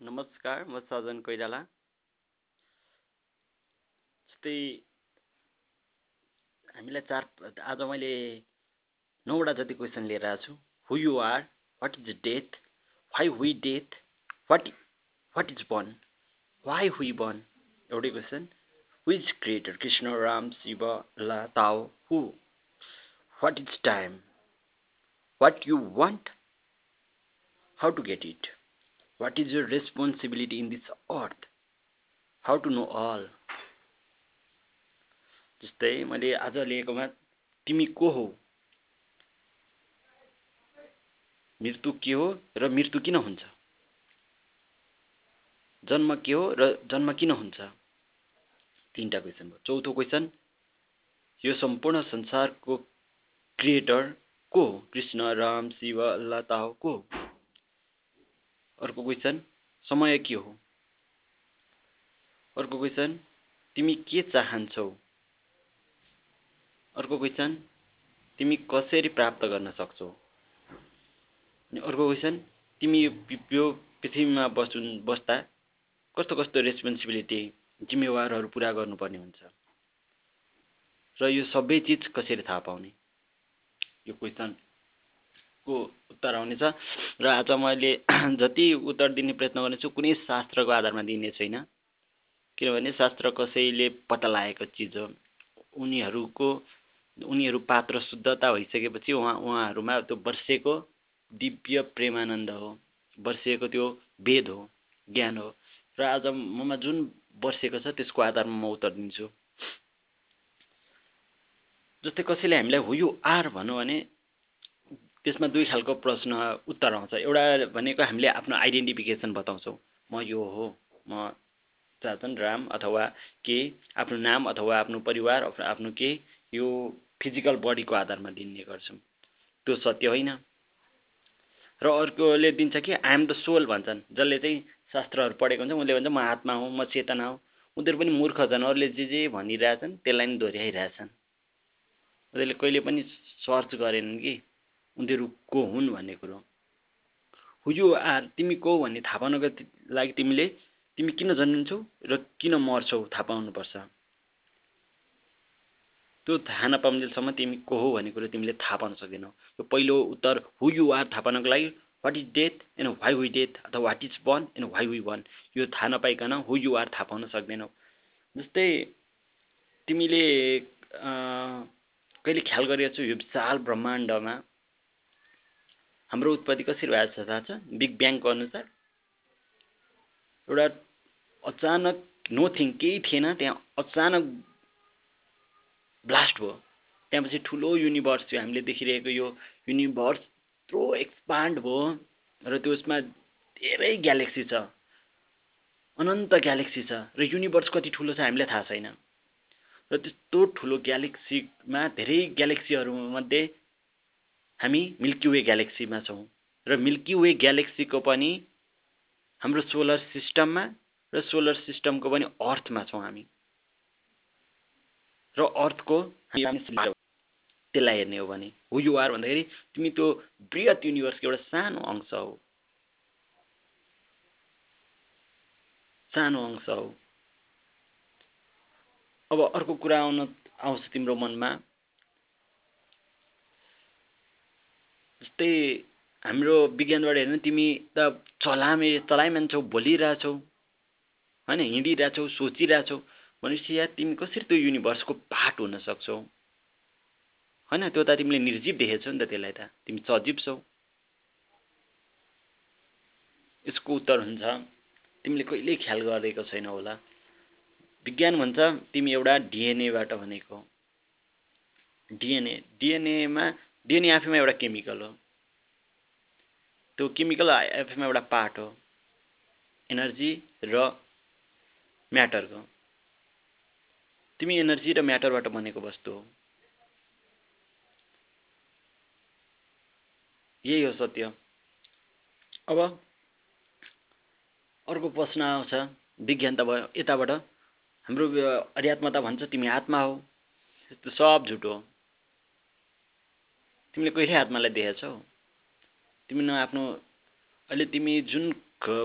नमस्कार म सजन कोइराला। जस्तै हामीलाई चार आज मैले नौवटा जति क्वेसन लिएर आएको छु। Who you are what is death why we death what what is born why we born एउटै question. Who is creator Krishna Ram Shiv ला Tao who what is time what you want how to get it what is your responsibility in this earth how to know all जस्तै मैले आज लिएकोमा तिमी को हौ? मृत्यु के हो र मृत्यु किन हुन्छ? जन्म के हो र जन्म किन हुन्छ? तिनवटा क्वेसन भयो। चौथो क्वेसन यो सम्पूर्ण संसारको क्रिएटर को कृष्ण राम शिव अल्लाह ताहो को अर्को क्वेसन समय के हो? अर्को क्वेसन तिमी के चाहन्छौ? अर्को क्वेसन तिमी कसरी प्राप्त गर्न सक्छौ? अर्को क्वेसन तिमी यो पृथ्वीमा बस्नु बस्दा कस्तो कस्तो रेस्पोन्सिबिलिटी जिम्मेवारहरू पुरा गर्नुपर्ने हुन्छ? र यो सबै चिज कसरी थाहा पाउने? यो क्वेसनको उत्तर आउनेछ। र आज मैले जति उत्तर दिने प्रयत्न गर्नेछु कुनै शास्त्रको आधारमा दिने छैन। किनभने शास्त्र कसैले पत्ता लागेको चिज हो। उनीहरूको उनीहरू पात्र शुद्धता भइसकेपछि उहाँ उहाँहरूमा त्यो वर्षेको दिव्य प्रेमानन्द हो। वर्षेको त्यो वेद हो ज्ञान हो। र आज ममा जुन वर्षेको छ त्यसको आधारमा म उत्तर दिन्छु। जस्तै कसैले हामीलाई हु यु आर भनौँ भने त्यसमा दुई खालको प्रश्न उत्तर आउँछ। एउटा भनेको हामीले आफ्नो आइडेन्टिफिकेसन बताउँछौँ। म यो हो म चाचन राम अथवा के आफ्नो नाम अथवा आफ्नो परिवार आफ्नो के यो फिजिकल बडीको आधारमा दिने गर्छौँ। त्यो सत्य होइन। र अर्कोले दिन्छ कि आइएम द सोल भन्छन्। जसले चाहिँ शास्त्रहरू पढेको हुन्छ उसले भन्छ म आत्मा हुँ म चेतना हो। उनीहरू पनि मूर्ख छन्। अरूले जे जे भनिरहेछन् त्यसलाई नै दोहोऱ्याइरहेछन्। उनीहरूले कहिले पनि सर्च गरेनन् कि उनीहरू को हुन् भन्ने कुरो। हु यु आर तिमी को भन्ने थाहा पाउनको लागि तिमीले तिमी किन जन्मिन्छौ र किन मर्छौ थाहा पाउनुपर्छ। त्यो थाहा नपाउन्जेलसम्म तिमी को हो भन्ने कुरो तिमीले थाहा पाउन सक्दैनौ। यो पहिलो उत्तर हु यु आर थाहा पाउनको लागि what is death and why we death अथवा what is born and why we born यो थाहा नपाइकन हु यु आर थाहा पाउन सक्दैनौ। जस्तै तिमीले कहिले ख्याल गरिएको छु यो विशाल ब्रह्माण्डमा हाम्रो उत्पत्ति कसरी भएको छ थाहा छ? बिग ब्याङको अनुसार एउटा अचानक नोथिङ केही थिएन त्यहाँ अचानक ब्लास्ट भयो। त्यहाँपछि ठुलो युनिभर्स थियो हामीले देखिरहेको यो युनिभर्स यत्रो एक्सपान्ड भयो र त्यसमा धेरै ग्यालेक्सी छ। अनन्त ग्यालेक्सी छ र युनिभर्स कति ठुलो छ हामीलाई थाहा छैन। र त्यस्तो ठुलो ग्यालेक्सीमा धेरै ग्यालेक्सीहरूमध्ये हामी मिल्की वे ग्यालेक्सीमा छौँ र मिल्की वे ग्यालेक्सीको पनि हाम्रो सोलर सिस्टममा र सोलर सिस्टमको पनि अर्थमा छौँ हामी। र अर्थको त्यसलाई हेर्ने हो भने हु यु आर भन्दाखेरि तिमी त्यो बृहत युनिभर्सको एउटा सानो अंश हो। सानो अंश हो। अब अर्को कुरा आउन आउँछ तिम्रो मनमा। जस्तै हाम्रो विज्ञानबाट हेर्नु तिमी त चलामे चलाइमान्छौ बोलिरहेछौ होइन हिँडिरहेछौ सोचिरहेछौ भनेपछि या तिमी कसरी त्यो युनिभर्सको पार्ट हुन सक्छौ? होइन त्यो त तिमीले निर्जीव देखेछौ नि त त्यसलाई त तिमी सजीव छौ। यसको उत्तर हुन्छ तिमीले कहिल्यै ख्याल गरेको छैनौ होला। विज्ञान भन्छ तिमी एउटा डिएनएबाट भनेको। डिएनए डिएनएमा डिएनए आफैमा एउटा केमिकल हो। त्यो केमिकल आफैमा एउटा पार्ट हो एनर्जी र म्याटरको तिमी एनर्जी र म्याटरबाट बनेको वस्तु हो। यही हो सत्य। अब अर्को प्रश्न आउँछ विज्ञान त भयो यताबाट। हाम्रो अध्यात्मता भन्छ तिमी आत्मा हो। त्यो सब झुटो हो। तिमीले कहिले आत्मालाई देखेछौ तिमी न आफ्नो अहिले तिमी जुन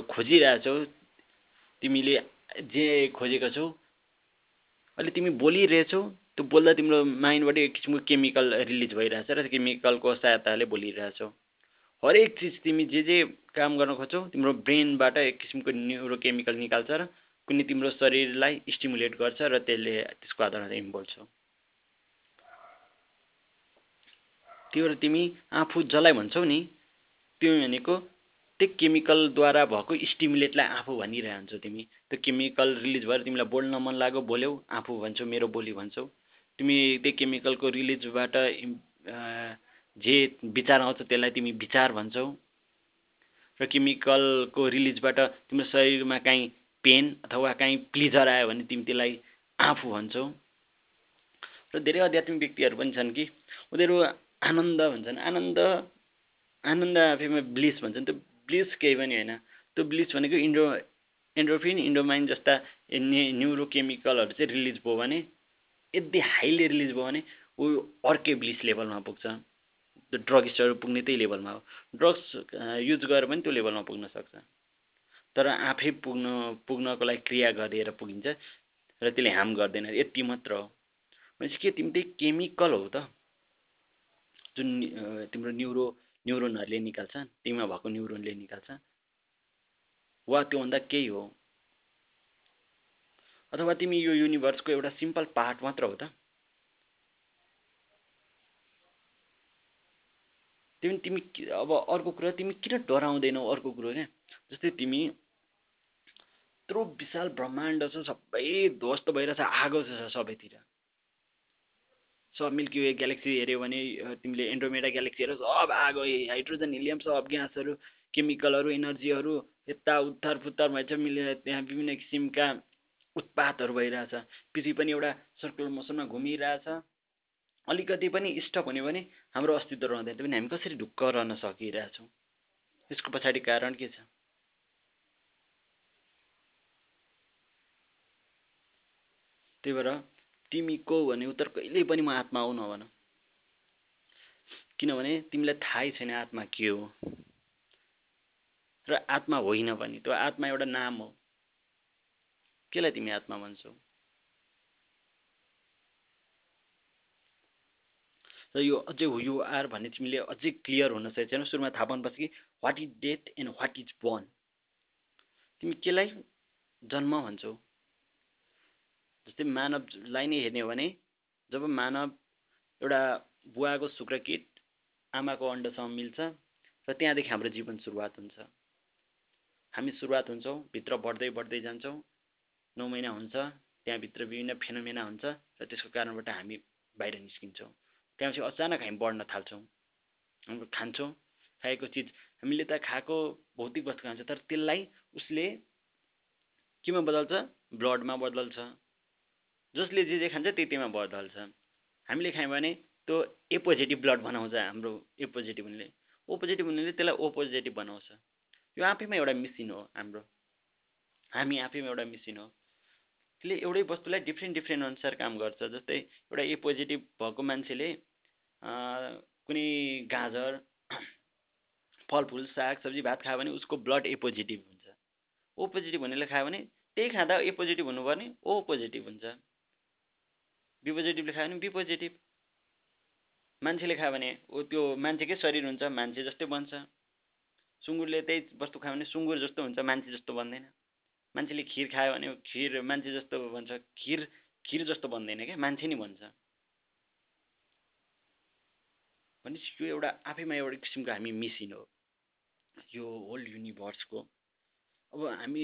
खोजिरहेछौ तिमीले जे खोजेको छौ अहिले तिमी बोलिरहेछौ त्यो बोल्दा तिम्रो माइन्डबाट एक किसिमको केमिकल रिलिज भइरहेछ र केमिकलको सहायताले बोलिरहेछौ। हरेक चिज तिमी जे जे काम गर्न खोज्छौ तिम्रो ब्रेनबाट एक किसिमको न्युरो केमिकल निकाल्छ र कुनै तिम्रो शरीरलाई स्टिमुलेट गर्छ र त्यसले त्यसको आधारमा तिमी बोल्छौ। त्यो तिमी आफू जसलाई भन्छौ नि त्यो भनेको त्यो केमिकलद्वारा भएको स्टिमुलेटलाई आफू भनिरहन्छौ तिमी। त्यो केमिकल रिलिज भएर तिमीलाई बोल्न मन लाग्यो बोल्यौ आफू भन्छौ मेरो बोली भन्छौ। तिमी त्यो केमिकलको रिलिजबाट जे विचार आउँछ त्यसलाई तिमी विचार भन्छौ। र केमिकलको रिलिजबाट तिम्रो शरीरमा काहीँ पेन अथवा काहीँ प्लिजर आयो भने तिमी त्यसलाई आफू भन्छौ। र धेरै आध्यात्मिक व्यक्तिहरू पनि छन् कि उनीहरू आनन्द भन्छन्। आनन्द आनन्द आफैमा ब्लिस भन्छन्। त्यो ब्लिस केही पनि होइन। त्यो ब्लिस भनेको इन्डो एन्ड्रोफिन इन्डोमाइन जस्ता न्युरो केमिकलहरू चाहिँ रिलिज भयो भने यदि हाइली रिलिज भयो भने ऊ अर्कै ब्लिस लेभलमा पुग्छ। त्यो ड्रग्सहरू पुग्ने त्यही लेभलमा हो। ड्रग्स युज गरेर पनि त्यो लेभलमा पुग्न सक्छ। तर आफै पुग्नु पुग्नको लागि क्रिया गरेर पुगिन्छ र त्यसले हार्म गर्दैन। यति मात्र हो। भनेपछि के तिमी त्यही केमिकल हो त? जुन तिम्रो न्युरो न्युरोनहरूले निकाल्छ तिमीमा भएको न्युरोनले निकाल्छ वा त्योभन्दा केही हो? अथवा तिमी यो युनिभर्सको एउटा सिम्पल पार्ट मात्र हो त? तिमी तिमी अब अर्को कुरा तिमी किन डराउँदैनौ अर्को कुरो क्या? जस्तै तिमी यत्रो विशाल ब्रह्माण्ड छ सबै ध्वस्त भइरहेछ आगो छ सबैतिर। सब मिल्की वे ग्यालेक्सी हेऱ्यो भने तिमीले एन्ड्रोमेडा ग्यालेक्सी हेऱ्यो सब आगो हाइड्रोजन हिलियम सब ग्यासहरू केमिकलहरू इनर्जीहरू यता उत्तार फुत्तार भएछ मिलेर त्यहाँ विभिन्न किसिमका उत्पातहरू भइरहेछ। पृथ्वी पनि एउटा सर्कुलर मोसनमा घुमिरहेछ। अलिकति पनि स्टप हुने भने हाम्रो अस्तित्व रहँदैन पनि हामी कसरी ढुक्क रहन सकिरहेछौँ? यसको पछाडि कारण के छ? त्यही भएर तिमी को भने उत्तर कहिल्यै पनि म आत्मा हो नभन। किनभने तिमीलाई थाहै छैन आत्मा के हो। र आत्मा होइन पनि त्यो आत्मा एउटा नाम हो। केलाई तिमी आत्मा भन्छौ? र यो अझै यु आर भन्ने तिमीले अझै क्लियर हुन सकेको छैन। सुरुमा थाहा पाउनुपर्छ कि what is death and what is born तिमी केलाई जन्म भन्छौ? जस्तै मानवलाई नै हेर्ने हो भने जब मानव एउटा बुवाको शुक्रकिट आमाको अण्डसँग मिल्छ र त्यहाँदेखि हाम्रो जीवन सुरुवात हुन्छ। हामी सुरुवात हुन्छौँ भित्र बढ्दै बढ्दै जान्छौँ नौ महिना हुन्छ त्यहाँभित्र विभिन्न फेनोमेना हुन्छ र त्यसको कारणबाट हामी बाहिर निस्किन्छौँ। त्यहाँपछि अचानक हामी बढ्न थाल्छौँ हाम्रो खान्छौँ खाएको चिज हामीले त खाएको भौतिक वस्तु खान्छ तर त्यसलाई उसले केमा बदल्छ? ब्लडमा बदल्छ। जसले जे जे खान्छ त्यही त्यहीमा बदल्छ हामीले खायौँ भने त्यो ए पोजिटिभ ब्लड बनाउँछ हाम्रो ए पोजिटिभ हुनेले ओ पोजिटिभ हुनेले त्यसलाई ओ पोजिटिभ बनाउँछ। यो आफैमा एउटा मिसिन हो हाम्रो। हामी आफैमा एउटा मिसिन हो। त्यसले एउटै वस्तुलाई डिफ्रेन्ट डिफ्रेन्ट अनुसार काम गर्छ। जस्तै एउटा ए पोजिटिभ भएको मान्छेले कुनै गाजर फलफुल साग सब्जी भात खायो भने उसको ब्लड ए पोजिटिभ हुन्छ। ओ पोजिटिभ हुनेले खायो भने त्यही खाँदा ए पोजिटिभ हुनुपर्ने ओ पोजिटिभ हुन्छ। बी पोजिटिभले खायो भने बी पोजिटिभ मान्छेले खायो भने ऊ त्यो मान्छेकै शरीर हुन्छ मान्छे जस्तै बन्छ। सुँगुरले त्यही वस्तु खायो भने सुँगुर जस्तो हुन्छ मान्छे जस्तो बन्दैन। मान्छेले खिर खायो भने खिर मान्छे जस्तो बन्छ खिर खिर जस्तो बन्दैन क्या मान्छे नै बन्छ। भनेपछि यो एउटा आफैमा एउटा किसिमको हामी मिसिन हो। यो होल युनिभर्सको अब हामी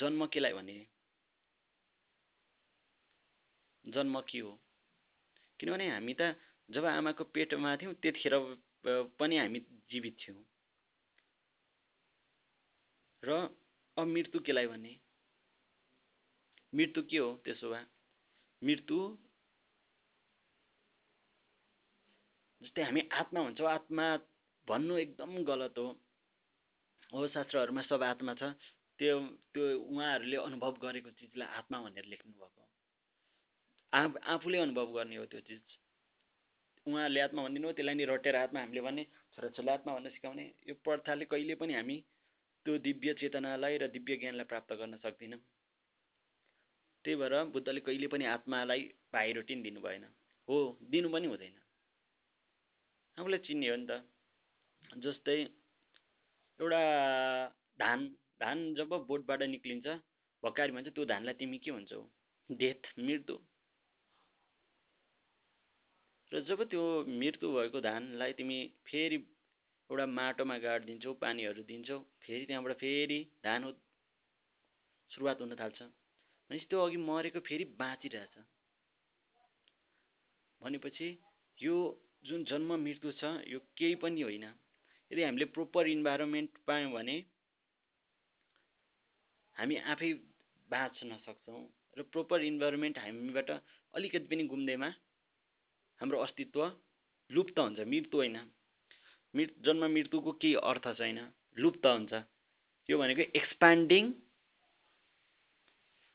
जन्म केलाई भने जन्म के हो। किनभने हामी त जब आमाको पेटमा थियौँ त्यतिखेर पनि हामी जीवित थियौँ। र अब मृत्यु केलाई भने मृत्यु के हो त्यसो भए? मृत्यु जस्तै हामी आत्मा भन्छौँ। आत्मा भन्नु एकदम गलत हो। हो शास्त्रहरूमा सब आत्मा छ। त्यो त्यो उहाँहरूले अनुभव गरेको चिजलाई आत्मा भनेर लेख्नु भएको आफ आफूले अनुभव गर्ने हो त्यो चिज। उहाँहरूले आत्मा भनिदिनु त्यसलाई नि रटेर आत्मा हामीले भने छोराछोरीले आत्मा भन्न सिकाउने यो प्रथाले कहिले पनि हामी त्यो दिव्य चेतनालाई र दिव्य ज्ञानलाई प्राप्त गर्न सक्दिनँ। त्यही भएर बुद्धले कहिले पनि आत्मालाई भाइ दिनु भएन। हो दिनु पनि हुँदैन। आफूलाई चिन्ने हो नि त। जस्तै एउटा धान धान जब बोटबाट निक्लिन्छ भकारी भन्छ त्यो धानलाई तिमी के भन्छौ? डेथ मृत्यु र जब त्यो मृत्यु भएको धानलाई तिमी फेरि एउटा माटोमा गाडिदिन्छौ पानीहरू दिन्छौ फेरि त्यहाँबाट फेरि धान सुरुवात हुन थाल्छ। भनेपछि त्यो अघि मरेको फेरि बाँचिरहेछ। भनेपछि यो जुन जन्म मृत्यु छ यो केही पनि होइन। यदि हामीले प्रोपर इन्भाइरोमेन्ट पायौँ भने हामी आफै बाँच्न सक्छौँ र प्रोपर इन्भाइरोमेन्ट हामीबाट अलिकति पनि गुम्दैमा हाम्रो अस्तित्व लुप्त हुन्छ मृत्यु होइन। मृ जन्म मृत्युको केही अर्थ छैन लुप्त हुन्छ। यो भनेको एक्सपान्डिङ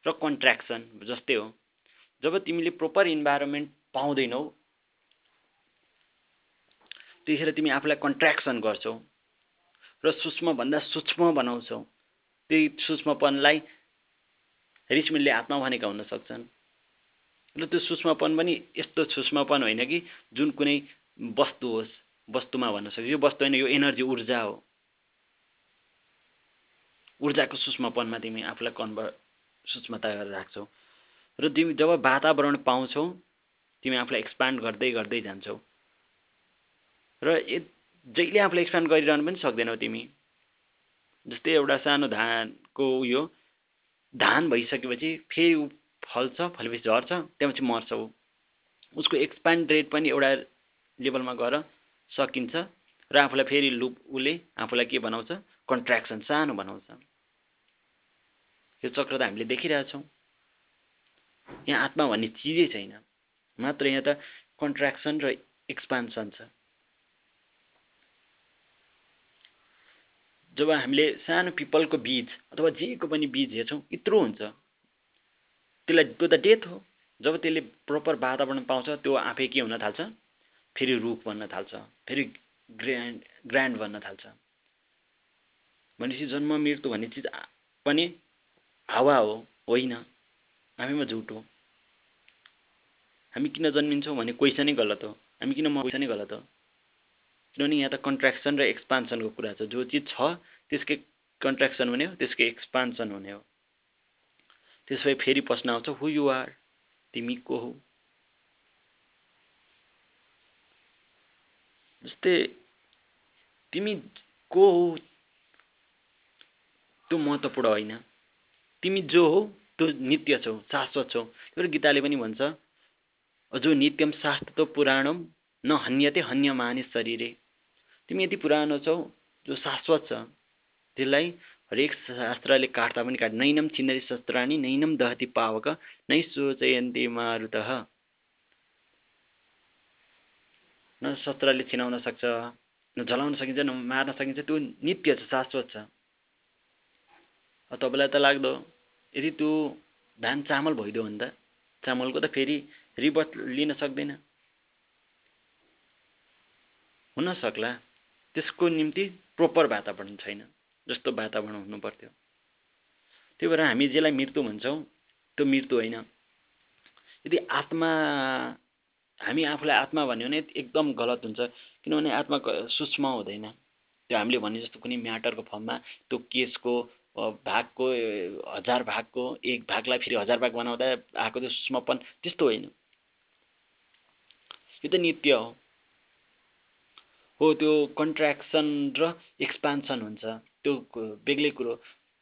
र कन्ट्र्याक्सन जस्तै हो। जब तिमीले प्रोपर इन्भाइरोमेन्ट पाउँदैनौ त्यतिखेर तिमी आफूलाई कन्ट्र्याक्सन गर्छौ र सूक्ष्मभन्दा सूक्ष्म बनाउँछौ। त्यही सूक्ष्मपनलाई रिचमिलले आत्मा भनेका हुन सक्छन्। र त्यो सूक्ष्मपन पनि यस्तो सूक्ष्मपन होइन कि जुन कुनै वस्तु होस् वस्तुमा भन्न सक्छ यो वस्तु होइन यो एनर्जी ऊर्जा हो। ऊर्जाको सूक्ष्मपनमा तिमी आफूलाई कन्भर्ट सूक्ष्मता गरेर राख्छौ। र तिमी जब वातावरण पाउँछौ तिमी आफूलाई एक्सपान्ड गर्दै गर्दै जान्छौ। र जहिले आफूलाई एक्सपान्ड गरिरहनु पनि सक्दैनौ तिमी। जस्तै एउटा सानो धानको उयो धान भइसकेपछि फेरि फल्छ फलेपछि झर्छ त्यहाँपछि मर्छ ऊ। उसको एक्सपान्ड रेट पनि एउटा लेभलमा गएर सकिन्छ र आफूलाई फेरि लुप उसले आफूलाई के बनाउँछ? कन्ट्र्याक्सन सानो बनाउँछ। यो चक्र त हामीले देखिरहेछौँ यहाँ आत्मा भन्ने चिजै छैन। मात्र यहाँ त कन्ट्र्याक्सन र एक्सपान्सन छ। जब हामीले सानो पिपलको बिज अथवा जेको पनि बिज हेर्छौँ यत्रो हुन्छ। त्यसलाई त्यो त डेथ हो। जब त्यसले प्रपर वातावरण पाउँछ त्यो आफै के हुन थाल्छ? फेरि रुख बन्न थाल्छ फेरि ग्रान्ड ग्रान्ड बन्न थाल्छ। भनेपछि जन्म मृत्यु भन्ने चिज पनि हावा हो होइन। आफैमा झुट हो। हामी किन जन्मिन्छौँ भने क्वेसनै गलत हो। हामी किन म नै गलत हो। किनभने यहाँ त कन्ट्र्याक्सन र एक्सपान्सनको कुरा छ। जो चिज छ त्यसकै कन्ट्र्याक्सन हुने हो त्यसकै एक्सपान्सन हुने हो। त्यसो भए फेरि प्रश्न आउँछ हु यु आर तिमी को हो? जस्तै तिमी को हो? त्यो महत्त्वपूर्ण होइन। तिमी जो हो त्यो नित्य छौ शाश्वत छौ। त्यो गीताले पनि भन्छ जो नित्यम शास्त्र पुराणम न हन्यते हन्य माने शरीरे। तिमी यति पुरानो छौ जो शाश्वत छ। त्यसलाई हरेक शास्त्रले काट्दा पनि काट नैनम छिन्दरी शस्त्राणी नैनम दहती पावक नै सोचयन्ती मारुत न शस्त्रले छिनाउन सक्छ न जलाउन सकिन्छ न मार्न सकिन्छ त्यो नित्य छ शाश्वत छ। तपाईँलाई त लाग्दो यदि त्यो धान चामल भइदियो भने त चामलको त फेरि रिबत लिन सक्दैन। हुन सक्ला त्यसको निम्ति प्रोपर वातावरण छैन। जस्तो वातावरण हुनु पर्थ्यो त्यही भएर हामी जसलाई मृत्यु भन्छौँ त्यो मृत्यु होइन। यदि आत्मा हामी आफूलाई आत्मा भन्यो भने एकदम गलत हुन्छ किनभने आत्मा सूक्ष्म हुँदैन। त्यो हामीले भने जस्तो कुनै म्याटरको फर्ममा त्यो केसको भागको हजार भागको एक भागलाई फेरि हजार भाग बनाउँदा आएको त्यो सूक्ष्मपन त्यस्तो होइन। यो त नित्य हो। हो त्यो कन्ट्र्याक्सन र एक्सपान्सन हुन्छ। त्यो बेग्लै कुरो।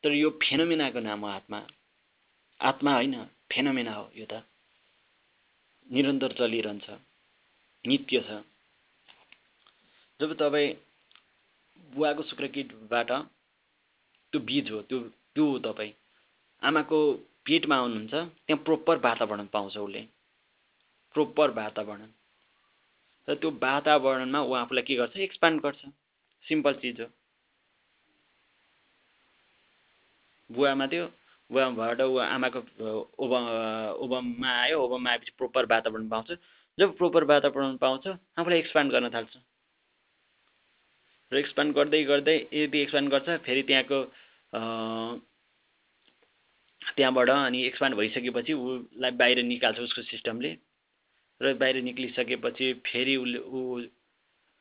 तर यो फेनोमेनाको नाम हो आत्मा। आत्मा होइन फेनोमेना हो यो त। निरन्तर चलिरहन्छ। नित्य छ। जब तपाईँ बुवाको शुक्रकिटबाट त्यो बिज हो त्यो त्यो हो तपाईँ। आमाको पेटमा आउनुहुन्छ त्यहाँ प्रोपर वातावरण पाउँछ उसले। प्रोपर वातावरण। र त्यो वातावरणमा ऊ आफूलाई के गर्छ? एक्सपान्ड गर्छ। सिम्पल चिज हो। बुवामा त्यो बुवाबाट ऊ आमाको ओब ओबममा आयो। ओबममा आएपछि प्रोपर वातावरण पाउँछ। जब प्रोपर वातावरण पाउँछ आफूलाई एक्सपान्ड गर्न थाल्छ। र एक्सपान्ड गर्दै गर्दै यदि एक्सपान्ड गर्छ फेरि त्यहाँको त्यहाँबाट अनि एक्सपान्ड भइसकेपछि उसलाई बाहिर निकाल्छ उसको सिस्टमले र बाहिर निक्लिसकेपछि फेरि उसले ऊ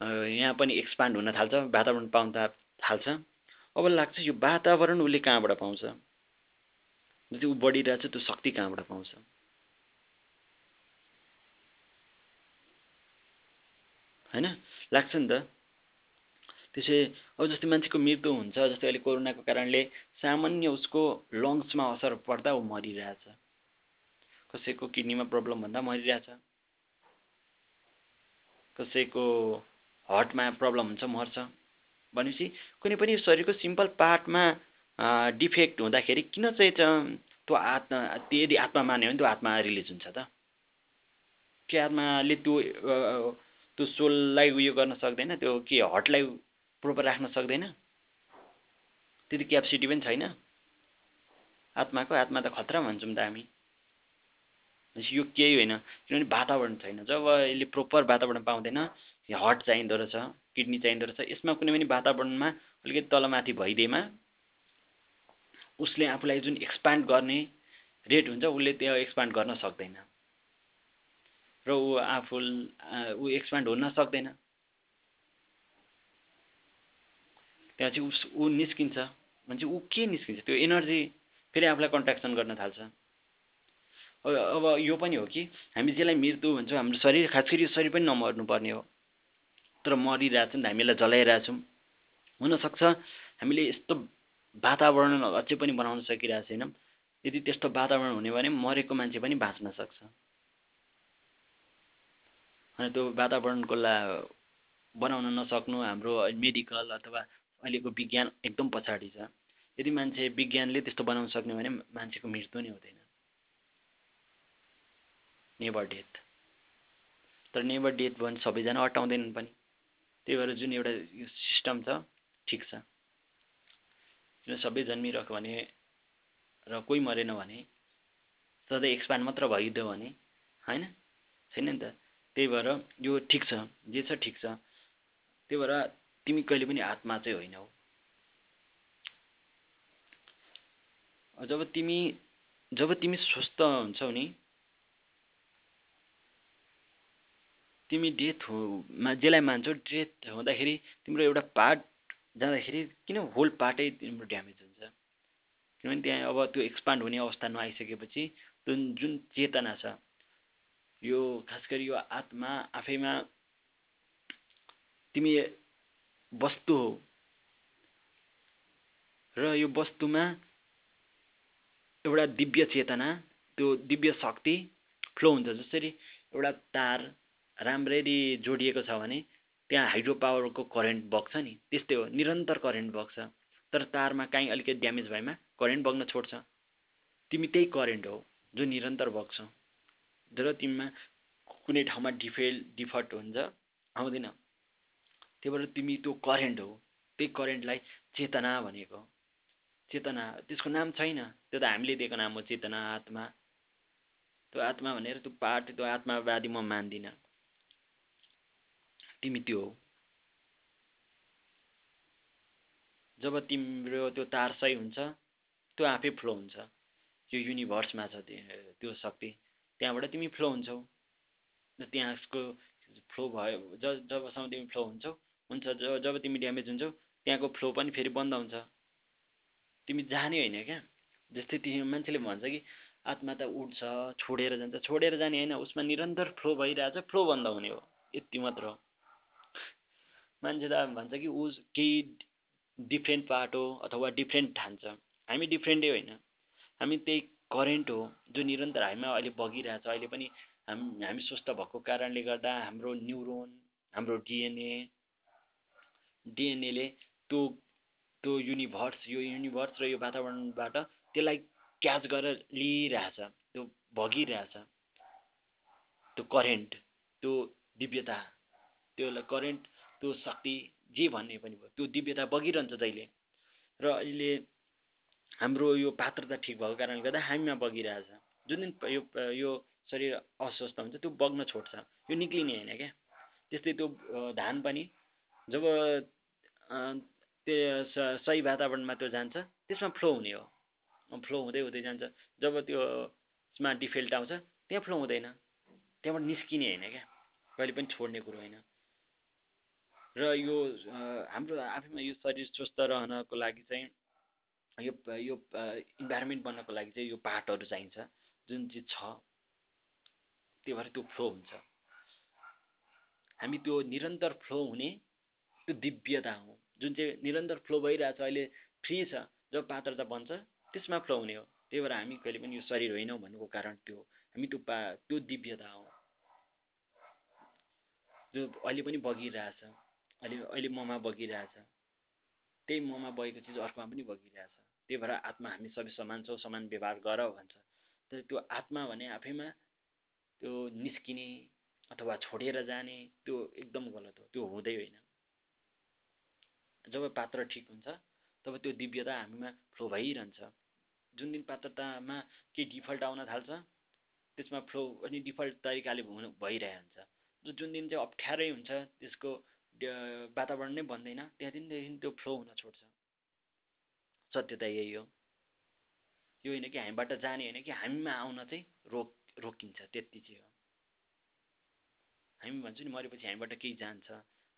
यहाँ पनि एक्सपान्ड हुन थाल्छ वातावरण पाउन थाल्छ। अब लाग्छ यो वातावरण उसले कहाँबाट पाउँछ? जति ऊ बढिरहेछ त्यो शक्ति कहाँबाट पाउँछ? होइन? लाग्छ नि त। त्यसै अब जस्तै मान्छेको मृत्यु हुन्छ जस्तै अहिले कोरोनाको कारणले सामान्य उसको लङ्समा असर पर्दा ऊ मरिरहेछ। कसैको किडनीमा प्रब्लम भन्दा मरिरहेछ। कसैको हार्टमा प्रब्लम हुन्छ मर्छ। भनेपछि कुनै पनि शरीरको सिम्पल पार्टमा डिफेक्ट हुँदाखेरि किन चाहिँ त्यो आत्मा यदि आत्मा मान्यो भने त्यो आत्मा रिलिज हुन्छ त? के आत्माले त्यो त्यो सोललाई उयो गर्न सक्दैन त्यो के हार्टलाई प्रोपर राख्न सक्दैन? त्यति क्यापेसिटी पनि छैन। आत्माको आत्मा त खतरा भन्छौँ त हामी। यो केही होइन किनभने वातावरण छैन। जब यसले प्रोपर वातावरण पाउँदैन हर्ट चाहिँदो रहेछ किडनी चाहिँदो रहेछ यसमा कुनै पनि वातावरणमा अलिकति तलमाथि भइदिएमा उसले आफूलाई जुन एक्सपान्ड गर्ने रेट हुन्छ उसले त्यो एक्सपान्ड गर्न सक्दैन। र ऊ आफू ऊ एक्सपान्ड हुन सक्दैन। त्यहाँ चाहिँ उस ऊ निस्किन्छ भने चाहिँ ऊ के निस्किन्छ? त्यो एनर्जी फेरि आफूलाई कन्ट्राक्सन गर्न थाल्छ। अब यो पनि हो कि हामी जसलाई मृत्यु भन्छौँ हाम्रो शरीर खास गरी यो शरीर पनि नमर्नु पर्ने हो। तर मरिरहेछौँ हामीलाई जलाइरहेछौँ। हुनसक्छ हामीले यस्तो वातावरण अझै पनि बनाउन सकिरहेको छैनौँ। यदि त्यस्तो वातावरण हुने भने मरेको मान्छे पनि बाँच्न सक्छ। अनि त्यो वातावरणको ला बनाउन नसक्नु हाम्रो मेडिकल अथवा अहिलेको विज्ञान एकदम पछाडि छ। यदि मान्छे विज्ञानले त्यस्तो बनाउन सक्ने भने मान्छेको मृत्यु नै हुँदैन। नेभर डेथ तर नेभर डेथ भयो भने सबैजना अटाउँदैनन् पनि। त्यही भएर जुन एउटा यो सिस्टम छ ठिक छ। किन सबै जन्मिरह्यो भने र कोही मरेन भने सधैँ एक्सपान्ड मात्र भइदियो भने होइन? छैन नि त? त्यही भएर यो ठिक छ जे छ ठिक छ। त्यही भएर तिमी कहिले पनि आत्मा चाहिँ होइनौ जब तिमी जब तिमी स्वस्थ हुन्छौ नि तिमी डेथ हो जसलाई मान्छौ डेथ हुँदाखेरि तिम्रो एउटा पार्ट जाँदाखेरि किन होल पार्टै तिम्रो ड्यामेज हुन्छ? किनभने त्यहाँ अब त्यो एक्सपान्ड हुने अवस्था नआइसकेपछि जुन जुन चेतना छ यो खास गरी यो आत्मा आफैमा तिमी वस्तु हो र यो वस्तुमा एउटा दिव्य चेतना त्यो दिव्य शक्ति फ्लो हुन्छ जसरी एउटा तार राम्ररी जोडिएको छ भने त्यहाँ हाइड्रो पावरको करेन्ट बग्छ नि। त्यस्तै हो निरन्तर करेन्ट बग्छ। तर तारमा काहीँ अलिकति ड्यामेज भएमा करेन्ट बग्न छोड्छ। तिमी त्यही करेन्ट हो जो निरन्तर बग्छ। जब तिमीमा कुनै ठाउँमा डिफेल डिफल्ट हुन्छ आउँदैन। त्यही भएर तिमी त्यो करेन्ट हो त्यही करेन्टलाई चेतना भनेको। चेतना त्यसको नाम छैन। त्यो त हामीले दिएको नाम हो चेतना आत्मा। त्यो आत्मा भनेर त्यो पार्ट त्यो आत्मावादी म मान्दिनँ। तिमी त्यो जब तिम्रो त्यो तार सही हुन्छ त्यो आफै फ्लो हुन्छ। यो युनिभर्समा छ त्यो शक्ति। त्यहाँबाट तिमी फ्लो हुन्छौ। त्यहाँको फ्लो भयो ज जबसम्म तिमी फ्लो हुन्छौ हुन्छ जब जब तिमी ड्यामेज हुन्छौ त्यहाँको फ्लो पनि फेरि बन्द हुन्छ। तिमी जाने होइन क्या? जस्तै तिमी मान्छेले भन्छ कि आत्मा त उठ्छ छोडेर जान्छ। छोडेर जाने होइन उसमा निरन्तर फ्लो भइरहेछ फ्लो बन्द हुने हो। यति मात्र हो। मान्छे त भन्छ कि ऊ केही डिफ्रेन्ट पार्ट हो अथवा डिफ्रेन्ट ठान्छ। हामी डिफ्रेन्टै होइन। हामी त्यही करेन्ट हो जो निरन्तर हामीमा अहिले बगिरहेछ। अहिले पनि हाम हामी स्वस्थ भएको कारणले गर्दा हाम्रो न्युरोन हाम्रो डिएनए डिएनएले त्यो त्यो युनिभर्स यो युनिभर्स र यो वातावरणबाट त्यसलाई क्याच गरेर लिइरहेछ त्यो भगिरहेछ त्यो करेन्ट त्यो दिव्यता त्यो करेन्ट त्यो शक्ति जे भन्ने पनि भयो। त्यो दिव्यता बगिरहन्छ जहिले। र अहिले हाम्रो यो पात्रता ठिक भएको कारणले गर्दा हामीमा बगिरहेछ। जुन दिन यो यो शरीर अस्वस्थ हुन्छ त्यो बग्न छोड्छ। यो निक्लिने होइन क्या। त्यस्तै त्यो धान पनि जब त्यो सही वातावरणमा त्यो जान्छ त्यसमा फ्लो हुने हो। फ्लो हुँदै हुँदै जान्छ। जब त्यो त्यसमा डिफेल्ट आउँछ त्यहाँ फ्लो हुँदैन। त्यहाँबाट निस्किने होइन क्या। कहिले पनि छोड्ने कुरो होइन। र यो हाम्रो आफैमा यो शरीर स्वस्थ रहनको लागि चाहिँ यो यो इन्भाइरोमेन्ट बन्नको लागि चाहिँ यो पार्टहरू चाहिन्छ जुन चाहिँ छ। त्यो भएर त्यो फ्लो हुन्छ। हामी त्यो निरन्तर फ्लो हुने त्यो दिव्यता हो। जुन चाहिँ निरन्तर फ्लो भइरहेछ अहिले फ्री छ जब पात्रता बन्छ त्यसमा फ्लो हुने हो। त्यही भएर हामी कहिले पनि यो शरीर होइनौँ भन्नुको कारण त्यो हामी त्यो पा त्यो दिव्यता हो। जो अहिले पनि बगिरहेछ। अहिले अहिले ममा बगिरहेछ। त्यही ममा बगेको चिज अर्कोमा पनि बगिरहेछ। त्यही भएर आत्मा हामी सबै समान छौँ समान व्यवहार गर भन्छ। तर त्यो आत्मा भने आफैमा त्यो निस्किने अथवा छोडेर जाने त्यो एकदम गलत हो। त्यो हुँदै होइन। जब पात्र ठिक हुन्छ तब त्यो दिव्यता हामीमा फ्लो भइरहन्छ। जुन दिन पात्रतामा केही डिफल्ट आउन थाल्छ त्यसमा फ्लो पनि डिफल्ट तरिकाले हुनु भइरहन्छ। जुन दिन चाहिँ अप्ठ्यारै हुन्छ त्यसको वातावरण नै बन्दैन त्यहाँ दिनदेखि त्यो फ्लो हुन छोड्छ। सत्यता यही हो। यो होइन कि हामीबाट जाने होइन कि हामीमा आउन चाहिँ रोक रोकिन्छ। त्यति चाहिँ हो। हामी भन्छौँ नि मरेपछि हामीबाट केही जान्छ।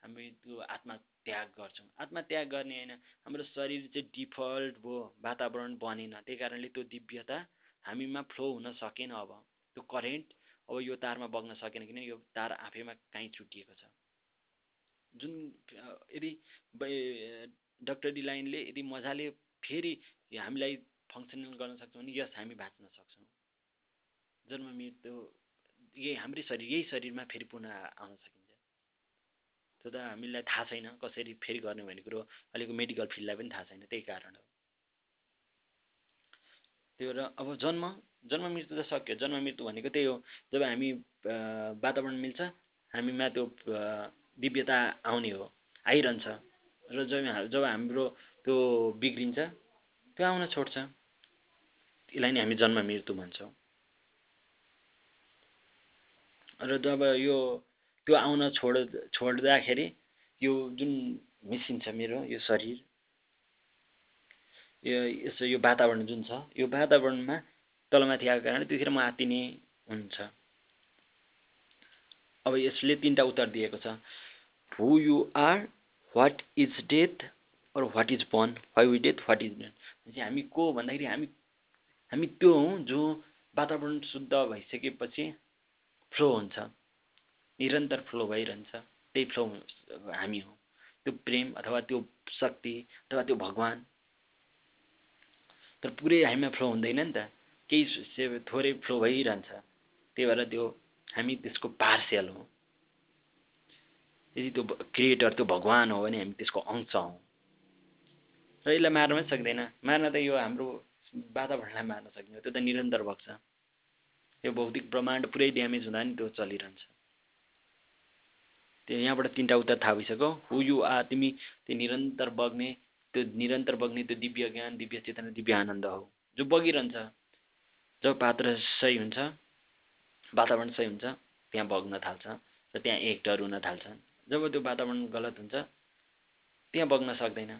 हामी त्यो आत्मा त्याग गर्छौँ। आत्मा त्याग गर्ने होइन हाम्रो शरीर चाहिँ डिफल्ट भयो वातावरण बनेन। त्यही कारणले त्यो दिव्यता हामीमा फ्लो हुन सकेन अब। त्यो करेन्ट अब यो तारमा बग्न सकेन किन यो तार आफैमा काहीँ छुटिएको छ। जुन यदि डक्टरी लाइनले यदि मजाले फेरि हामीलाई फङ्सनल गर्न सक्छौँ भने यस हामी बाँच्न सक्छौँ। जन्म मृत्यु यही हाम्रै शरीर यही शरीरमा फेरि पुनः आउन सकिन्छ। त्यो त हामीलाई थाहा छैन कसरी फेरि गर्ने भन्ने कुरो अहिलेको मेडिकल फिल्डलाई पनि थाहा छैन त्यही कारण हो। त्यो र अब जन्म जन्म मृत्यु त सक्यो जन्म मृत्यु भनेको त्यही हो। जब हामी वातावरण मिल्छ हामीमा त्यो दिव्यता आउने हो आइरहन्छ। र जब जब हाम्रो त्यो बिग्रिन्छ त्यो आउन छोड्छ। त्यसलाई नै हामी जन्म मृत्यु भन्छौँ। र जब यो त्यो आउन छोड छोड्दाखेरि यो जुन मिसिन्छ मेरो यो शरीर यो यसो यो वातावरण जुन छ यो वातावरणमा तलमाथि आएको कारण त्यतिखेर म आत्तिने हुन्छ। अब यसले तिनवटा उत्तर दिएको छ। Who you are what is death or what is born why we death what is death हामी को भन्दाखेरि हामी हामी त्यो हौँ जो वातावरण शुद्ध भइसकेपछि फ्लो हुन्छ। निरन्तर फ्लो भइरहन्छ। त्यही फ्लो हामी हो। त्यो प्रेम अथवा त्यो शक्ति अथवा त्यो भगवान्। तर पुरै हामीमा फ्लो हुँदैन नि त। केही थोरै फ्लो भइरहन्छ। त्यही भएर त्यो हामी त्यसको पार्सियल हो। यदि त्यो क्रिएटर त्यो भगवान् हो भने हामी त्यसको अंश हौँ। र यसलाई मार्न पनि सक्दैन। मार्न त यो हाम्रो वातावरणलाई मार्न सकिन्छ। त्यो त निरन्तर बग्छ। यो भौतिक ब्रह्माण्ड पुरै ड्यामेज हुँदा नि त्यो चलिरहन्छ। त्यो यहाँबाट तिनवटा उत्तर थाहा भइसक्यो। हु यु आ तिमी त्यो निरन्तर बग्ने त्यो निरन्तर बग्ने त्यो दिव्य ज्ञान दिव्य चेतना दिव्य आनन्द हो। जो बगिरहन्छ जब पात्र सही हुन्छ वातावरण सही हुन्छ त्यहाँ बग्न थाल्छ र त्यहाँ एकटर हुन थाल्छ। जब त्यो वातावरण गलत हुन्छ त्यहाँ बग्न सक्दैन।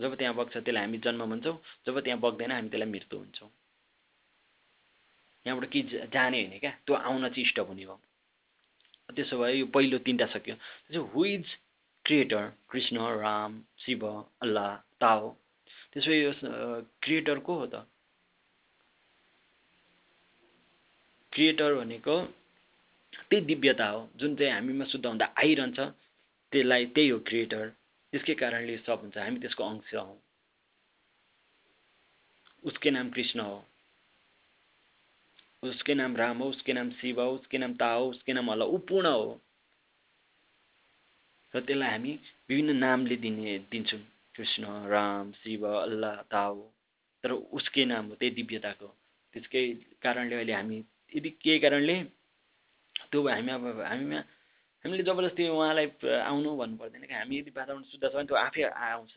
जब त्यहाँ बग्छ त्यसलाई हामी जन्म भन्छौँ। जब त्यहाँ बग्दैन हामी त्यसलाई मृत्यु भन्छौँ यहाँबाट के जाने होइन क्या? त्यो आउन चाहिँ स्टप हुने हो। त्यसो भए यो पहिलो तिनवटा सक्यो। Who is creator Krishna Ram Shiv Allah Tao. त्यसो यो क्रिएटर को हो त? क्रिएटर भनेको त्यही दिव्यता हो जुन चाहिँ हामीमा शुद्ध हुँदा आइरहन्छ त्यसलाई त्यही हो क्रिएटर। त्यसकै कारणले सब हुन्छ हामी त्यसको अंश हौँ। उसकै नाम कृष्ण हो। उसके नाम राम हो उसके नाम शिव हो उसके नाम ता हो उसके नाम अल्लाह ऊ हो। र त्यसलाई हामी विभिन्न नामले दिने दिन्छौँ। कृष्ण राम शिव अल्लाह ताओ तर उसकै नाम हो त्यही दिव्यताको। त्यसकै कारणले अहिले हामी यदि के कारणले त्यो हामी अब हामीमा हामीले जबरजस्ती उहाँलाई आउनु भन्नु पर्दैन कि। हामी यदि वातावरण शुद्ध छ भने त्यो आफै आउँछ।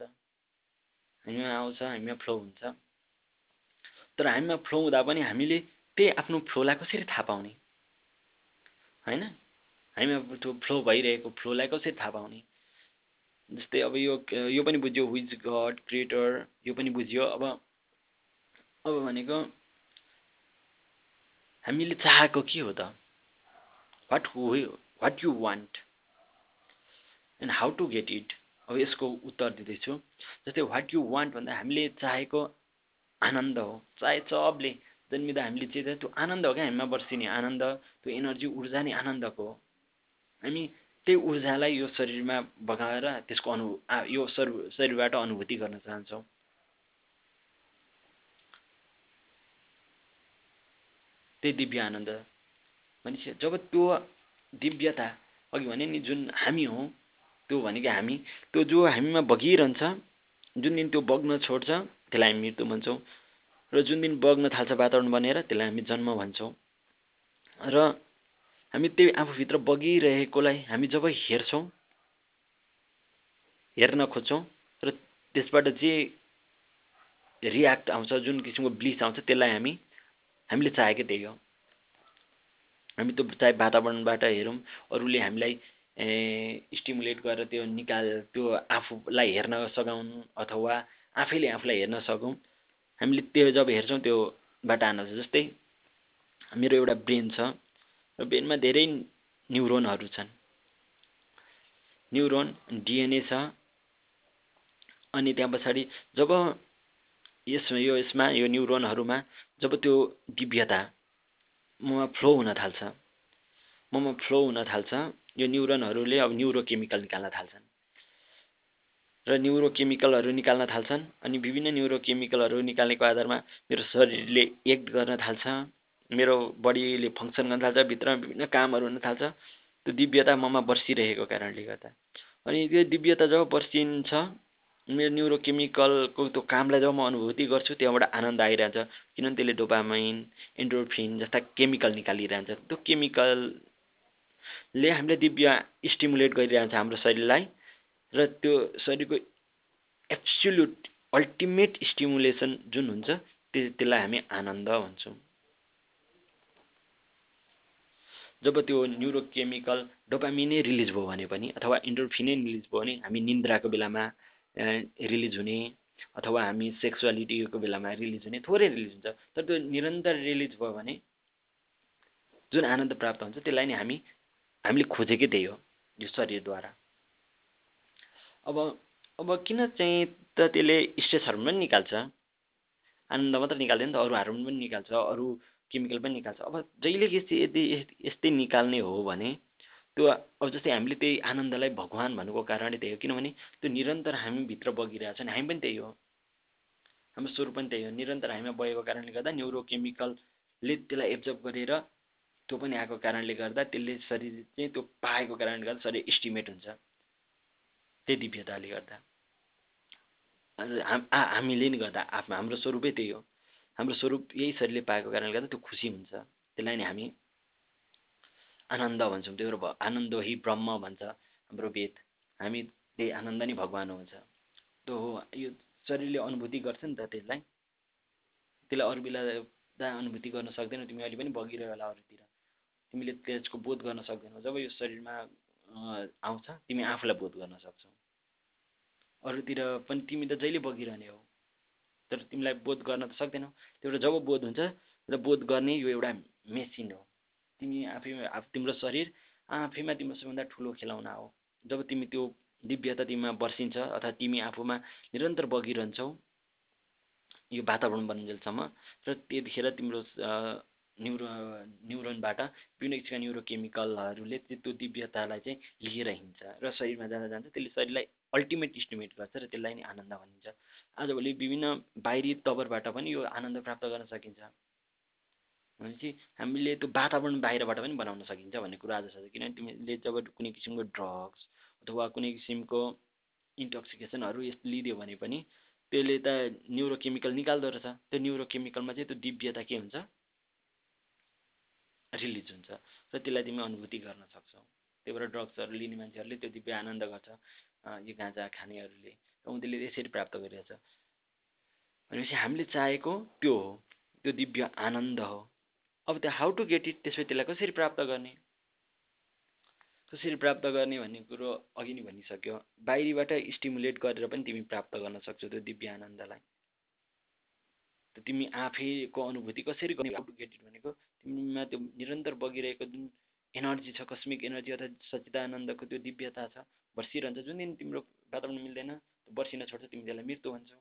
हामीमा आउँछ हामीमा फ्लो हुन्छ। तर हामीमा फ्लो हुँदा पनि हामीले त्यही आफ्नो फ्लोलाई कसरी थाहा पाउने? होइन? हामी अब त्यो फ्लो भइरहेको फ्लोलाई कसरी थाहा पाउने? जस्तै अब यो यो पनि बुझ्यो हुइज गड क्रिएटर यो पनि बुझ्यो। अब अब भनेको हामीले चाहेको के हो त? What what you want and how to get it अब यसको उत्तर दिँदैछु। जस्तै वाट यु वान्ट भन्दा हामीले चाहेको आनन्द हो। चाहे सबले जन्मिँदा हामीले चाहिँ त्यो आनन्द हो क्या? हामीमा बर्सिने आनन्द त्यो एनर्जी ऊर्जा नै आनन्दको हो। हामी त्यही ऊर्जालाई यो शरीरमा बगाएर त्यसको अनु यो शरीरबाट अनुभूति गर्न चाहन्छौँ। त्यही दिव्य आनन्द भनेपछि जब त्यो दिव्यता अघि भने नि जुन हामी हौँ त्यो भनेको हामी त्यो जो हामीमा बगिरहन्छ जुन दिन त्यो बग्न छोड्छ त्यसलाई हामी मृत्यु भन्छौँ। र जुन दिन बग्न थाल्छ वातावरण बनेर त्यसलाई हामी जन्म भन्छौँ। र हामी त्यही आफूभित्र बगिरहेकोलाई हामी जब हेर्छौँ हेर्न खोज्छौँ र त्यसबाट जे रियाक्ट आउँछ जुन किसिमको ब्लिस आउँछ त्यसलाई हामी हामीले चाहेकै त्यही हो। हामी त्यो चाहे वातावरणबाट हेरौँ अरूले हामीलाई स्टिमुलेट गरेर त्यो निकाल त्यो आफूलाई हेर्न सघाउनु अथवा आफैले आफूलाई हेर्न सकौँ हामीले त्यो जब हेर्छौँ त्योबाट आउँछ जस्तै मेरो एउटा ब्रेन छ र ब्रेनमा धेरै न्युरोनहरू छन्। न्युरोन डिएनए छ अनि त्यहाँ पछाडि जब यस यो यसमा यो न्युरोनहरूमा जब त्यो दिव्यता ममा फ्लो हुन थाल्छ ममा फ्लो हुन थाल्छ यो न्युरोनहरूले अब न्युरोकेमिकल निकाल्न थाल्छन्। र न्युरोकेमिकलहरू निकाल्न थाल्छन् अनि विभिन्न न्युरोकेमिकलहरू निकाल्नेको आधारमा मेरो शरीरले एक्ट गर्न थाल्छ मेरो बडीले फङ्सन गर्न थाल्छ भित्रमा विभिन्न कामहरू हुन थाल्छ। त्यो दिव्यता ममा बर्सिरहेको कारणले गर्दा। अनि त्यो दिव्यता जब बर्सिन्छ मेरो न्युरोकेमिकलको त्यो कामलाई जब म अनुभूति गर्छु त्यहाँबाट आनन्द आइरहन्छ। किनभने त्यसले डोपामाइन एन्ड्रोफिन जस्ता केमिकल निकालिरहन्छ। त्यो केमिकलले हामीलाई दिव्य स्टिमुलेट गरिरहन्छ हाम्रो शरीरलाई र त्यो शरीरको एब्सोल्युट अल्टिमेट स्टिमुलेसन जुन हुन्छ त्यो त्यसलाई हामी आनन्द भन्छौँ। जब त्यो न्युरोकेमिकल डोपामिनै रिलिज भयो भने पनि अथवा इन्डोर्फिनै रिलिज भयो भने हामी निन्द्राको बेलामा रिलिज हुने अथवा हामी सेक्सुअलिटीको बेलामा रिलिज हुने थोरै रिलिज हुन्छ। तर त्यो निरन्तर रिलिज भयो भने जुन आनन्द प्राप्त हुन्छ त्यसलाई नै हामी हामीले खोजेकै त्यही हो यो शरीरद्वारा। अब अब किन चाहिँ त त्यसले स्ट्रेस हार्मोन पनि निकाल्छ? आनन्द मात्र निकाल्दैन त अरू हार्मोन पनि निकाल्छ अरू केमिकल पनि निकाल्छ। अब जहिले यदि यस्तै निकाल्ने हो भने त्यो अब जस्तै हामीले त्यही आनन्दलाई भगवान् भन्नुको कारणले त्यही हो। किनभने त्यो निरन्तर हामीभित्र बगिरहेको छ नि हामी पनि त्यही हो। हाम्रो स्वरूप पनि त्यही हो। निरन्तर हामीमा बगेको कारणले गर्दा न्युरोकेमिकलले त्यसलाई एब्जर्भ गरेर त्यो पनि आएको कारणले गर्दा त्यसले शरीर चाहिँ त्यो पाएको कारणले गर्दा शरीर इस्टिमेट हुन्छ। त्यही दिव्यताले गर्दा। हामीले नि गर्दा आफ्नो हाम्रो स्वरूपै त्यही हो। हाम्रो स्वरूप यही शरीरले पाएको कारणले गर्दा त्यो खुसी हुन्छ। त्यसलाई नै हामी आनन्द भन्छौँ त्यो आनन्द हि ब्रह्म भन्छ हाम्रो वेद। हामी त्यही आनन्द नै भगवान् हुन्छ त्यो हो यो शरीरले अनुभूति गर्छ नि त त्यसलाई। त्यसलाई अरू बेला अनुभूति गर्न सक्दैनौ तिमी अहिले पनि बगिरह्यो होला अरूतिर। तिमीले त्यसको बोध गर्न सक्दैनौ। जब यो शरीरमा आउँछ तिमी आफूलाई बोध गर्न सक्छौ। अरूतिर पनि तिमी त जहिले बगिरहने हो तर तिमीलाई बोध गर्न त सक्दैनौ। त्यो जब बोध हुन्छ र बोध गर्ने यो एउटा मेसिन हो। तिमी आफै तिम्रो शरीर आफैमा तिम्रो सबैभन्दा ठुलो खेलाउना हो जब तिमी त्यो दिव्यता तिमीमा बर्सिन्छ अथवा तिमी आफूमा निरन्तर बगिरहन्छौ यो वातावरण बनिन्जेलसम्म र त्यतिखेर तिम्रो न्युरो न्युरोनबाट विभिन्न किसिमका न्युरोकेमिकलहरूले त्यो दिव्यतालाई चाहिँ लिएर हिँड्छ र शरीरमा जाँदा जान्छ त्यसले शरीरलाई अल्टिमेट इस्टिमेट गर्छ र त्यसलाई नै आनन्द भनिन्छ। आजभोलि विभिन्न बाहिरी तवरबाट पनि यो आनन्द प्राप्त गर्न सकिन्छ। भनेपछि हामीले त्यो वातावरण बाहिरबाट पनि बनाउन सकिन्छ भन्ने कुरो आज छ। किनभने तिमीले जब कुनै किसिमको ड्रग्स अथवा कुनै किसिमको इन्टोक्सिकेसनहरू यस्तो लिदियो भने पनि त्यसले त न्युरोकेमिकल निकाल्दो रहेछ। त्यो न्युरोकेमिकलमा चाहिँ त्यो दिव्यता के हुन्छ? रिलिज हुन्छ। र त्यसलाई तिमी अनुभूति गर्न सक्छौ। त्यही भएर ड्रग्सहरू लिने मान्छेहरूले त्यो दिव्य आनन्द गर्छ यो गाँजा खानेहरूले। र उनीहरूले यसरी प्राप्त गरिरहेछ। भनेपछि हामीले चाहेको त्यो हो। त्यो दिव्य आनन्द हो। अब त्यो हाउ टु गेट इट त्यसपछि त्यसलाई कसरी प्राप्त गर्ने? कसरी प्राप्त गर्ने भन्ने कुरो अघि नै भनिसक्यो। बाहिरीबाट स्टिमुलेट गरेर पनि तिमी प्राप्त गर्न सक्छौ त्यो दिव्य आनन्दलाई त तिमी आफैको अनुभूति कसरी गर्ने? भनेको तिमीमा त्यो निरन्तर बगिरहेको जुन एनर्जी छ कस्मिक एनर्जी अथवा सच्चिदानन्दको त्यो दिव्यता छ बर्सिरहन्छ। जुन दिन तिम्रो वातावरण मिल्दैन बर्सिन छोड्छ तिमी त्यसलाई मृत्यु भन्छौ।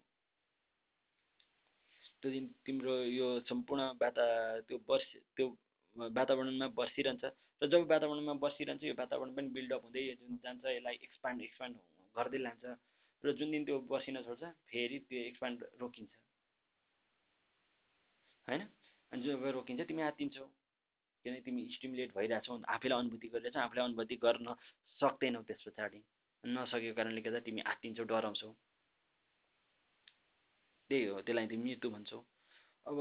त्यो दिन तिम्रो यो सम्पूर्ण वाता त्यो वर्ष त्यो वातावरणमा बसिरहन्छ र जब वातावरणमा बसिरहन्छ यो वातावरण पनि बिल्डअप हुँदै जुन जान्छ यसलाई एक्सपान्ड एक्सपान्ड गर्दै लान्छ र जुन दिन त्यो बसिन छोड्छ फेरि त्यो एक्सपान्ड रोकिन्छ। होइन? अनि जब रोकिन्छ तिमी आत्तिन्छौ किनकि तिमी स्टिमुलेट भइरहेछौ आफैलाई अनुभूति गरिरहेछौ आफूलाई अनुभूति गर्न सक्दैनौ त्यस पछाडि। नसकेको कारणले गर्दा तिमी आत्तिन्छौ डराउँछौ। त्यही हो त्यसलाई तिमी मृत्यु भन्छौ। अब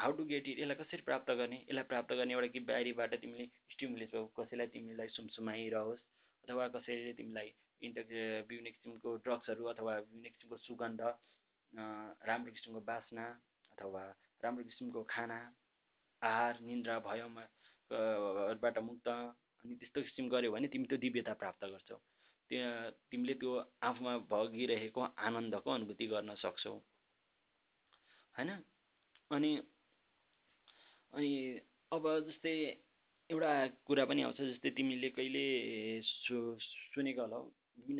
हाउ टु गेट इट यसलाई कसरी प्राप्त गर्ने? यसलाई प्राप्त गर्ने एउटा कि बाहिरीबाट तिमीले स्टिमुलेट कसैलाई तिमीलाई सुमसुमाइरहोस् अथवा कसैले तिमीलाई इन्टर विभिन्न किसिमको ड्रग्सहरू अथवा विभिन्न किसिमको सुगन्ध राम्रो किसिमको बासना अथवा राम्रो किसिमको खाना आहार निन्द्रा भयमा बाट मुक्त अनि त्यस्तो किसिम गऱ्यो भने तिमी त्यो दिव्यता प्राप्त गर्छौ। त्यहाँ तिमीले त्यो आफूमा भगिरहेको आनन्दको अनुभूति गर्न सक्छौ। होइन? अनि अनि अब जस्तै एउटा कुरा पनि आउँछ जस्तै तिमीले कहिले सु सुनेको होला हौ?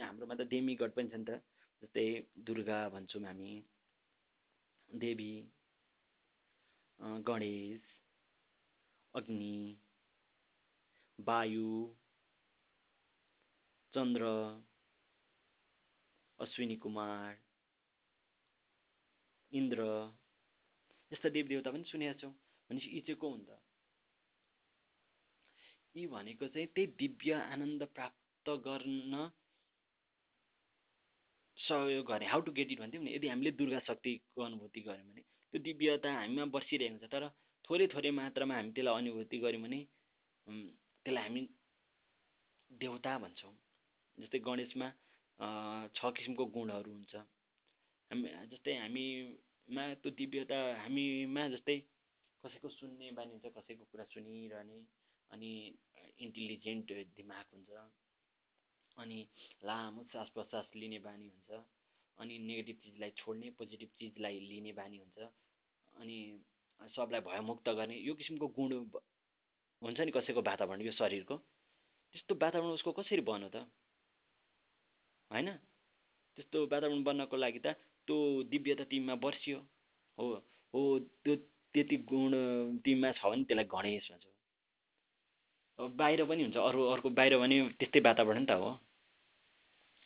हाम्रोमा त देमीगढ पनि छ नि त जस्तै दुर्गा भन्छौँ हामी देवी गणेश अग्नि वायु चन्द्र अश्विनी कुमार इन्द्र यस्ता देवदेवता पनि सुनेका छौँ भनेपछि यी चाहिँ को हुन् त यी भनेको चाहिँ त्यही दिव्य आनन्द प्राप्त गर्न सहयोग गर्ने। हाउ टु गेट इट भन्थ्यौँ नि। यदि हामीले दुर्गा शक्तिको अनुभूति गऱ्यौँ भने त्यो दिव्यता हामीमा बसिरहेको हुन्छ। तर थोरै थोरै मात्रामा हामी त्यसलाई अनुभूति गऱ्यौँ भने त्यसलाई हामी देवता भन्छौँ। जस्तै गणेशमा छ किसिमको गुणहरू हुन्छ। हामी जस्तै हामीमा त्यो दिव्यता हामीमा जस्तै कसैको सुन्ने बानी हुन्छ कसैको कुरा सुनिरहने अनि इन्टेलिजेन्ट दिमाग हुन्छ अनि लामो सास प्रश्वास लिने बानी हुन्छ अनि नेगेटिभ चिजलाई छोड्ने पोजिटिभ चिजलाई लिने बानी हुन्छ अनि सबलाई भयमुक्त गर्ने यो किसिमको गुण हुन्छ नि कसैको वातावरण यो शरीरको। त्यस्तो वातावरण उसको कसरी बन्यो त? होइन? त्यस्तो वातावरण बन्नको लागि त त्यो दिव्यता तिमीमा बर्सियो। हो हो त्यो त्यति गुण तिमीमा छ भने त्यसलाई गणेश भन्छौ अब बाहिर पनि हुन्छ अरू अर्को बाहिर पनि त्यस्तै वातावरण त हो।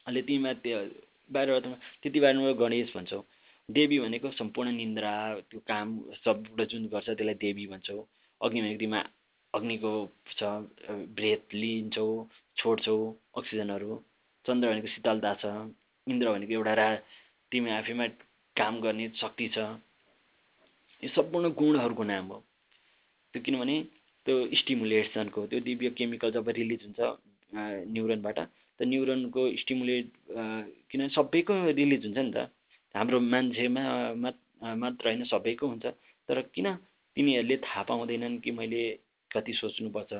अहिले तिमीमा त्यो बाहिर त्यति बाहिरमा गणेश भन्छौ। देवी भनेको सम्पूर्ण निन्द्रा त्यो काम सबबाट जुन गर्छ त्यसलाई देवी भन्छौ। अग्नि भनेको तिमीमा अग्निको छ ब्रेथ लिन्छौ छोड्छौ अक्सिजनहरू। चन्द्र भनेको शीतलता छ। इन्द्र भनेको एउटा रा तिमी आफैमा काम गर्ने शक्ति छ। यो सम्पूर्ण गुणहरूको नाम हो। त्यो किनभने त्यो स्टिमुलेसनको त्यो दिव्य केमिकल जब रिलिज हुन्छ न्युरोनबाट त न्युरोनको स्टिमुलेट किनभने सबैको रिलिज हुन्छ नि त। हाम्रो मान्छेमा मात्र होइन सबैको हुन्छ। तर किन तिनीहरूले थाहा पाउँदैनन् कि मैले कति सोच्नुपर्छ?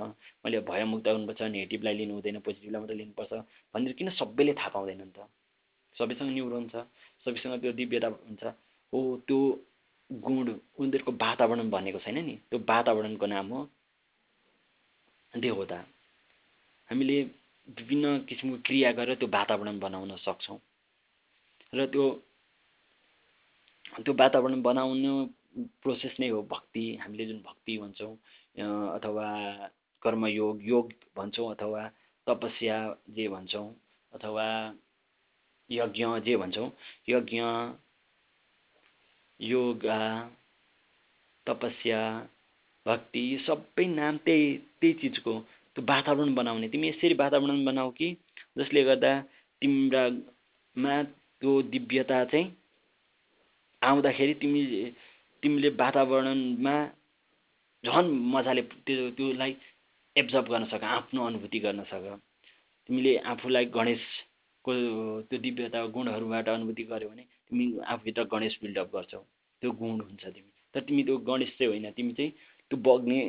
मैले भयमुक्त गर्नुपर्छ नेगेटिभलाई लिनु हुँदैन पोजिटिभलाई मात्रै लिनुपर्छ? भनेर किन सबैले थाहा पाउँदैनन् त? सबैसँग न्युरोन छ सबैसँग त्यो दिव्यता हुन्छ। हो त्यो गुण उनीहरूको वातावरण भनेको छैन नि त्यो वातावरणको नाम हो देवता। हामीले विभिन्न किसिमको क्रिया गरेर त्यो वातावरण बनाउन सक्छौँ। र त्यो त्यो वातावरण बनाउनु प्रोसेस नै हो भक्ति। हामीले जुन भक्ति भन्छौँ अथवा कर्मयोग योग भन्छौँ अथवा तपस्या जे भन्छौँ अथवा यज्ञ जे भन्छौँ यज्ञ योगा तपस्या भक्ति सबै नाम त्यही त्यही चिजको त्यो वातावरण बनाउने। तिमी यसरी वातावरण बनाऊ कि जसले गर्दा तिम्रामा त्यो दिव्यता चाहिँ आउँदाखेरि तिमी तिमीले वातावरणमा झन् मजाले त्यो त्योलाई एब्जर्भ गर्न सक आफ्नो अनुभूति गर्न सक। तिमीले आफूलाई गणेशको त्यो दिव्यता गुणहरूबाट अनुभूति गर्यो भने तिमी आफूभित्र गणेश बिल्डअप गर्छौ। त्यो गुण हुन्छ तिमी। तर तिमी त्यो गणेश चाहिँ होइन तिमी चाहिँ त्यो बग्ने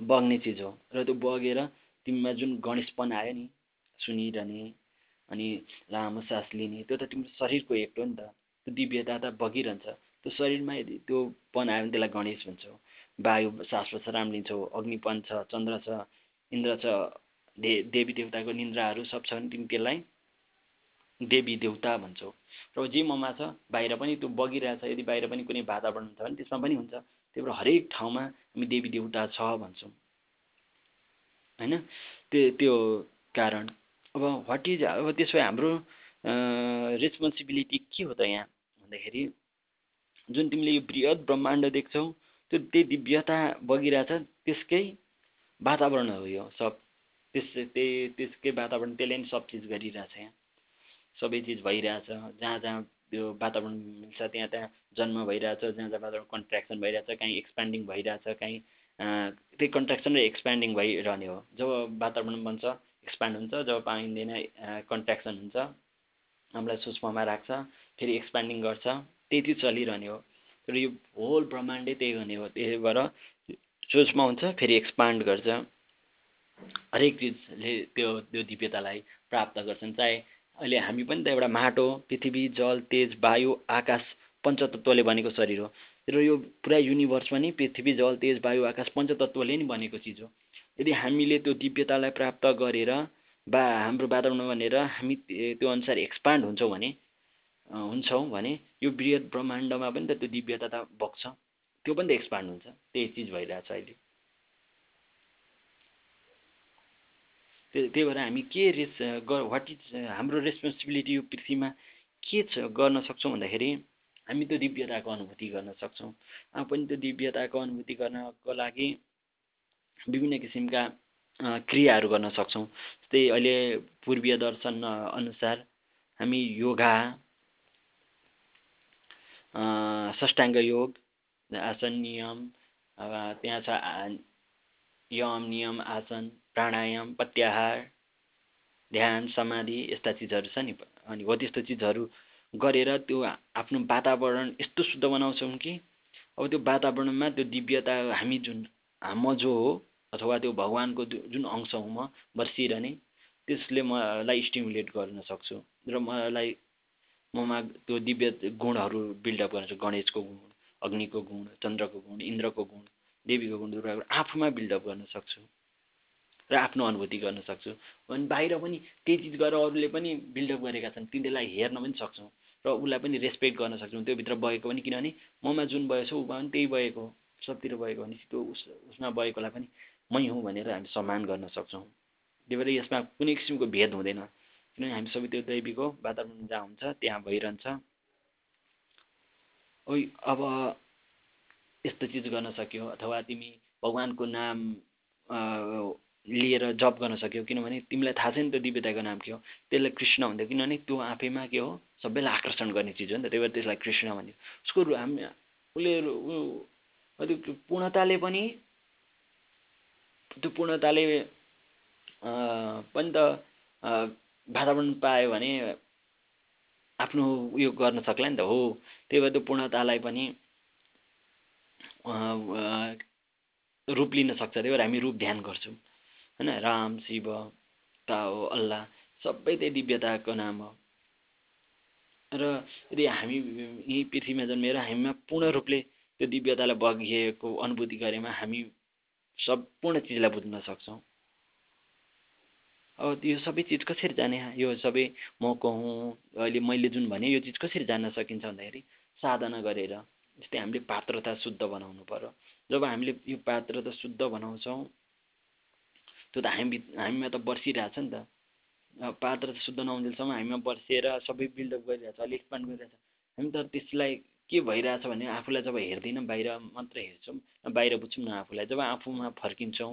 बग्ने चिज हो। र त्यो बगेर तिमीमा जुन गणेशपन आयो नि सुनिरहने अनि लामो सास लिने त्यो त तिम्रो शरीरको एक्ट हो नि त। त्यो दिव्यता त बगिरहन्छ। त्यो शरीरमा यदि त्यो पन आयो भने त्यसलाई गणेश भन्छौँ। वायु सास प्रश्वास राम्रो लिन्छौ। अग्निपन छ चन्द्र छ इन्द्र छ दे देवी देवताको निन्द्राहरू सब छ भने तिमी त्यसलाई देवी देवता भन्छौ। र जे ममा छ बाहिर पनि त्यो बगिरहेछ यदि बाहिर पनि कुनै वातावरण छ भने त्यसमा पनि हुन्छ। त्यही भएर हरेक ठाउँमा हामी देवी देवता छ भन्छौँ। होइन? त्यो त्यो कारण। अब वाट इज अब त्यसो भए हाम्रो रेस्पोन्सिबिलिटी के हो त यहाँ? भन्दाखेरि जुन तिमीले यो बृहत् ब्रह्माण्ड देख्छौ त्यो त्यही दिव्यता बगिरहेछ त्यसकै वातावरण हो यो सब। त्यस त्यही त्यसकै वातावरण त्यसले नि सब चिज गरिरहेछ यहाँ। सबै चिज भइरहेछ। जहाँ जहाँ त्यो वातावरण मिल्छ त्यहाँ त्यहाँ जन्म भइरहेछ जहाँ जहाँ वातावरण कन्ट्र्याक्सन भइरहेछ काहीँ एक्सप्यान्डिङ भइरहेछ काहीँ त्यही कन्ट्र्याक्सन र एक्सप्यान्डिङ भइरहने हो। जब वातावरण बन्छ एक्सप्यान्ड हुन्छ। जब पाइँदैन कन्ट्र्याक्सन हुन्छ। हामीलाई सूक्ष्ममा राख्छ फेरि एक्सप्यान्डिङ गर्छ। त्यही चिज चलिरहने हो। तर यो होल ब्रह्माण्डै त्यही हुने हो। त्यही भएर सूक्ष्म हुन्छ फेरि एक्सपान्ड गर्छ। हरेक चिजले त्यो त्यो दिव्यतालाई प्राप्त गर्छन्। चाहे अहिले हामी पनि त एउटा माटो पृथ्वी जल तेज वायु आकाश पञ्चतत्त्वले बनेको शरीर हो। र यो पुरा युनिभर्स पनि पृथ्वी जल तेज वायु आकाश पञ्चतत्त्वले नै बनेको चिज हो। यदि हामीले त्यो दिव्यतालाई प्राप्त गरेर वा हाम्रो वातावरण बनेर हामी त्यो अनुसार एक्सपान्ड हुन्छौँ भने हुन्छौँ भने यो बृहत् ब्रह्माण्डमा पनि त त्यो दिव्यता त बग्छ। त्यो पनि त एक्सपान्ड हुन्छ। त्यही चिज भइरहेछ अहिले। त्यो त्यही भएर हामी के रेस वाट इज हाम्रो रेस्पोन्सिबिलिटी यो पृथ्वीमा के छ गर्न सक्छौँ भन्दाखेरि हामी त्यो दिव्यताको अनुभूति गर्न सक्छौँ। आफू पनि त्यो दिव्यताको अनुभूति गर्नको लागि विभिन्न किसिमका क्रियाहरू गर्न सक्छौँ। जस्तै अहिले पूर्वीय दर्शन अनुसार हामी योगा सष्टाङ्ग योग आसन नियम त्यहाँ छ यम नियम आसन प्राणायाम प्रत्याहार ध्यान समाधि यस्ता चिजहरू छ नि। अनि हो त्यस्तो चिजहरू गरेर त्यो आफ्नो वातावरण यस्तो शुद्ध बनाउँछौँ कि अब त्यो वातावरणमा त्यो दिव्यता हामी जुन म जो हो अथवा त्यो भगवान्को जुन अंश हो म बसिरहने त्यसले मलाई स्टिमुलेट गर्न सक्छु र मलाई ममा त्यो दिव्य गुणहरू बिल्डअप गर्न सक्छु। गणेशको गुण अग्निको गुण चन्द्रको गुण इन्द्रको गुण देवीको गुण दुर्गाको आफूमा बिल्डअप गर्न सक्छु। र आफ्नो अनुभूति गर्न सक्छु। अनि बाहिर पनि त्यही चिज गरेर अरूले पनि बिल्डअप गरेका छन् तिनीहरूलाई हेर्न पनि सक्छौँ र उसलाई पनि रेस्पेक्ट गर्न सक्छौँ। त्योभित्र बगेको पनि किनभने ममा जुन बगेको छ उमा पनि त्यही बगेको सबतिर बगेको भनेपछि त्यो उस उसमा बगेकोलाई पनि मै हुँ भनेर हामी सम्मान गर्न सक्छौँ। त्यही भएर यसमा कुनै किसिमको भेद हुँदैन। किनभने हामी सबै त्यो दैवीको वातावरण जहाँ हुन्छ त्यहाँ भइरहन्छ। ओइ अब यस्तो चिज गर्न सक्यो अथवा तिमी भगवान्को नाम लिएर जप गर्न सक्यौ। किनभने तिमीलाई थाहा छ नि त दिव्यताको नाम के हो। त्यसलाई कृष्ण भन्थ्यो। किनभने त्यो आफैमा के हो सबैलाई आकर्षण गर्ने चिज हो नि त। त्यही भएर त्यसलाई कृष्ण भन्यो उसको उसले पूर्णताले पनि त्यो पूर्णताले पनि त वातावरण पायो भने आफ्नो उयो गर्न सक्ला नि त हो। त्यही भएर त्यो पूर्णतालाई पनि रूप लिन सक्छ। त्यही भएर हामी रूप ध्यान गर्छौँ। होइन राम शिव ताओ अल्लाह सबै त्यही दिव्यताको नाम हो। र यदि हामी यहीँ पृथ्वीमा जन्मेर हामीमा पूर्ण रूपले त्यो दिव्यतालाई बगिएको अनुभूति गरेमा हामी सम्पूर्ण चिजलाई बुझ्न सक्छौँ। अब यो सबै चिज कसरी जाने? यो सबै म कहूँ अहिले मैले जुन भने यो चिज कसरी जान्न सकिन्छ भन्दाखेरि साधना गरेर जस्तै हामीले पात्रता शुद्ध बनाउनु पऱ्यो जब हामीले यो पात्रता शुद्ध बनाउँछौँ त्यो त हामी हामीमा त बर्सिरहेछ नि त। पात्र त शुद्ध नहुन्जेलसम्म हामीमा बर्सिएर सबै बिल्डअप गरिरहेछ अलिक एक्सपान्ड गरिरहेछ। हामी त त्यसलाई के भइरहेछ भने आफूलाई जब हेर्दैनौँ बाहिर मात्र हेर्छौँ बाहिर बुझ्छौँ न आफूलाई। जब आफूमा फर्किन्छौँ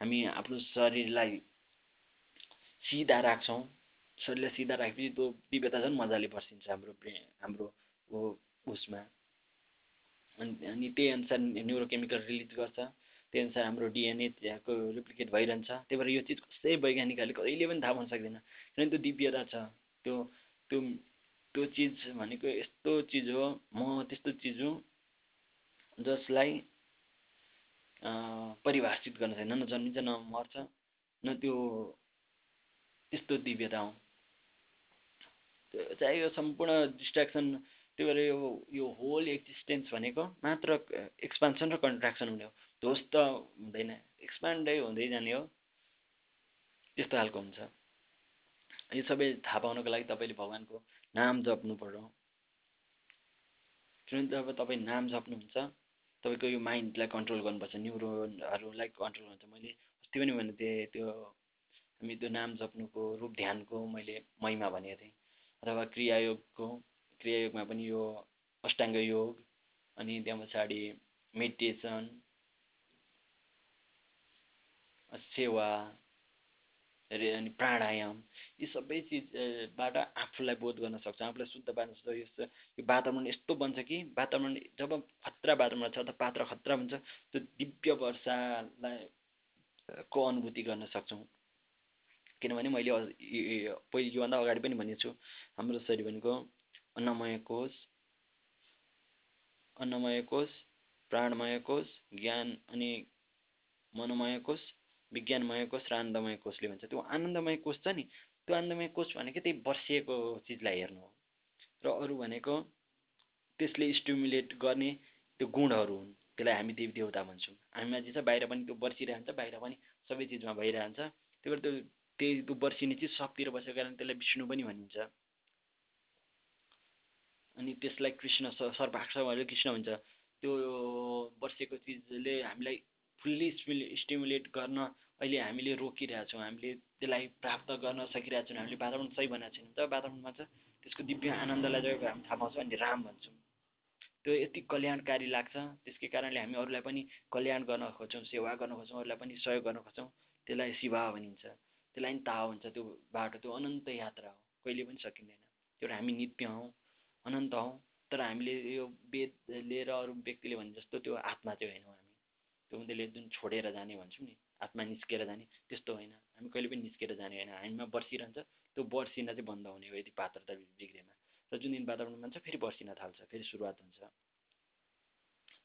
हामी आफ्नो शरीरलाई सिधा राख्छौँ। शरीरलाई सिधा राखेपछि त्यो दिव्यता झन् मजाले बर्सिन्छ हाम्रो हाम्रो उसमा। अनि अनि त्यही अनुसार न्युरोकेमिकल रिलिज गर्छ। त्यही अनुसार हाम्रो डिएनए त्यहाँको रिप्लिकेट भइरहन्छ। त्यही भएर यो चिज कसै वैज्ञानिकहरूले कहिले पनि थाहा पाउन सक्दैन। किनभने त्यो दिव्यता छ त्यो त्यो त्यो चिज भनेको यस्तो चिज हो म त्यस्तो चिज हुँ जसलाई परिभाषित गर्न सक्दैन न जन्मिन्छ न मर्छ न त्यो त्यस्तो दिव्यता हो। चाहे यो सम्पूर्ण डिस्ट्राक्सन त्यही भएर यो यो होल एक्जिस्टेन्स भनेको मात्र एक्सपान्सन र कन्ट्राक्सन हुने हो। ध्वस्त हुँदैन एक्सपान्डै हुँदै जाने हो। त्यस्तो खालको हुन्छ। यो सबै थाहा पाउनको लागि तपाईँले भगवान्को नाम जप्नु पर्यो। किनभने जब तपाईँ नाम जप्नुहुन्छ तपाईँको यो माइन्डलाई कन्ट्रोल गर्नुपर्छ। न्युरोनहरूलाई कन्ट्रोल गर्छ मैले अस्ति पनि भनेको थिएँ त्यो हामी त्यो नाम जप्नुको रूप ध्यानको मैले महिमा भनेको थिएँ। अथवा क्रियायोगको क्रियायोगमा पनि यो अष्टाङ्ग योग अनि त्यहाँ पछाडि मेडिटेसन सेवा रे अनि प्राणायाम यी सबै चिजबाट आफूलाई बोध गर्न सक्छ आफूलाई शुद्ध पार्न सक्छ। यो वातावरण यस्तो बन्छ कि वातावरण जब खतरा वातावरण छ त पात्र खतरा हुन्छ त्यो दिव्य वर्षालाई को अनुभूति गर्न सक्छौँ? किनभने मैले पहिले योभन्दा अगाडि पनि भनेको छु हाम्रो शरीर भनेको अन्नमय कोष अन्नमय कोष प्राणमय कोष ज्ञान अनि मनोमय कोष। विज्ञानमय कोष र आनन्दमय कोषले भन्छ। त्यो आनन्दमय कोष छ नि त्यो आनन्दमय कोष भनेको त्यही वर्षिएको चिजलाई हेर्नु हो। र अरू भनेको त्यसले स्टिमुलेट गर्ने त्यो गुणहरू हुन् त्यसलाई हामी देवी देवता भन्छौँ। हामी मान्छे छ बाहिर पनि त्यो बर्सिरहन्छ बाहिर पनि सबै चिजमा भइरहन्छ। त्यही भएर त्यो त्यही त्यो बर्सिने चिज सबतिर बसेको कारण त्यसलाई विष्णु पनि भनिन्छ। अनि त्यसलाई कृष्ण सर्पाक्ष भनेर कृष्ण भन्छ। त्यो बर्सेको चिजले हामीलाई फुल्ली स्टिमुलेट गर्न अहिले हामीले रोकिरहेछौँ। हामीले त्यसलाई प्राप्त गर्न सकिरहेको छैनौँ हामीले वातावरण सही बनाएको छैनौँ। त वातावरणमा छ त्यसको दिव्य आनन्दलाई जब हामी थाहा पाउँछौँ अनि राम भन्छौँ। त्यो यति कल्याणकारी लाग्छ। त्यसकै कारणले हामी अरूलाई पनि कल्याण गर्न खोज्छौँ सेवा गर्न खोज्छौँ अरूलाई पनि सहयोग गर्न खोज्छौँ। त्यसलाई शिवा भनिन्छ। त्यसलाई पनि ताह हुन्छ। त्यो बाटो त्यो अनन्त यात्रा हो। कहिले पनि सकिँदैन। त्यो हामी नित्य हौँ अनन्त हौँ। तर हामीले यो वेद लिएर अरू व्यक्तिले भने जस्तो त्यो आत्मा चाहिँ होइनौँ। हामी त्यो उनीहरूले जुन छोडेर जाने भन्छौँ नि आत्मा निस्केर जाने त्यस्तो होइन। हामी कहिले पनि निस्केर जाने होइन। हामीमा बर्सिरहन्छ त्यो बर्सिन चाहिँ बन्द हुने हो यदि पात्रता बिग्रेमा। र जुन दिन वातावरण मान्छ फेरि बर्सिन थाल्छ फेरि सुरुवात हुन्छ।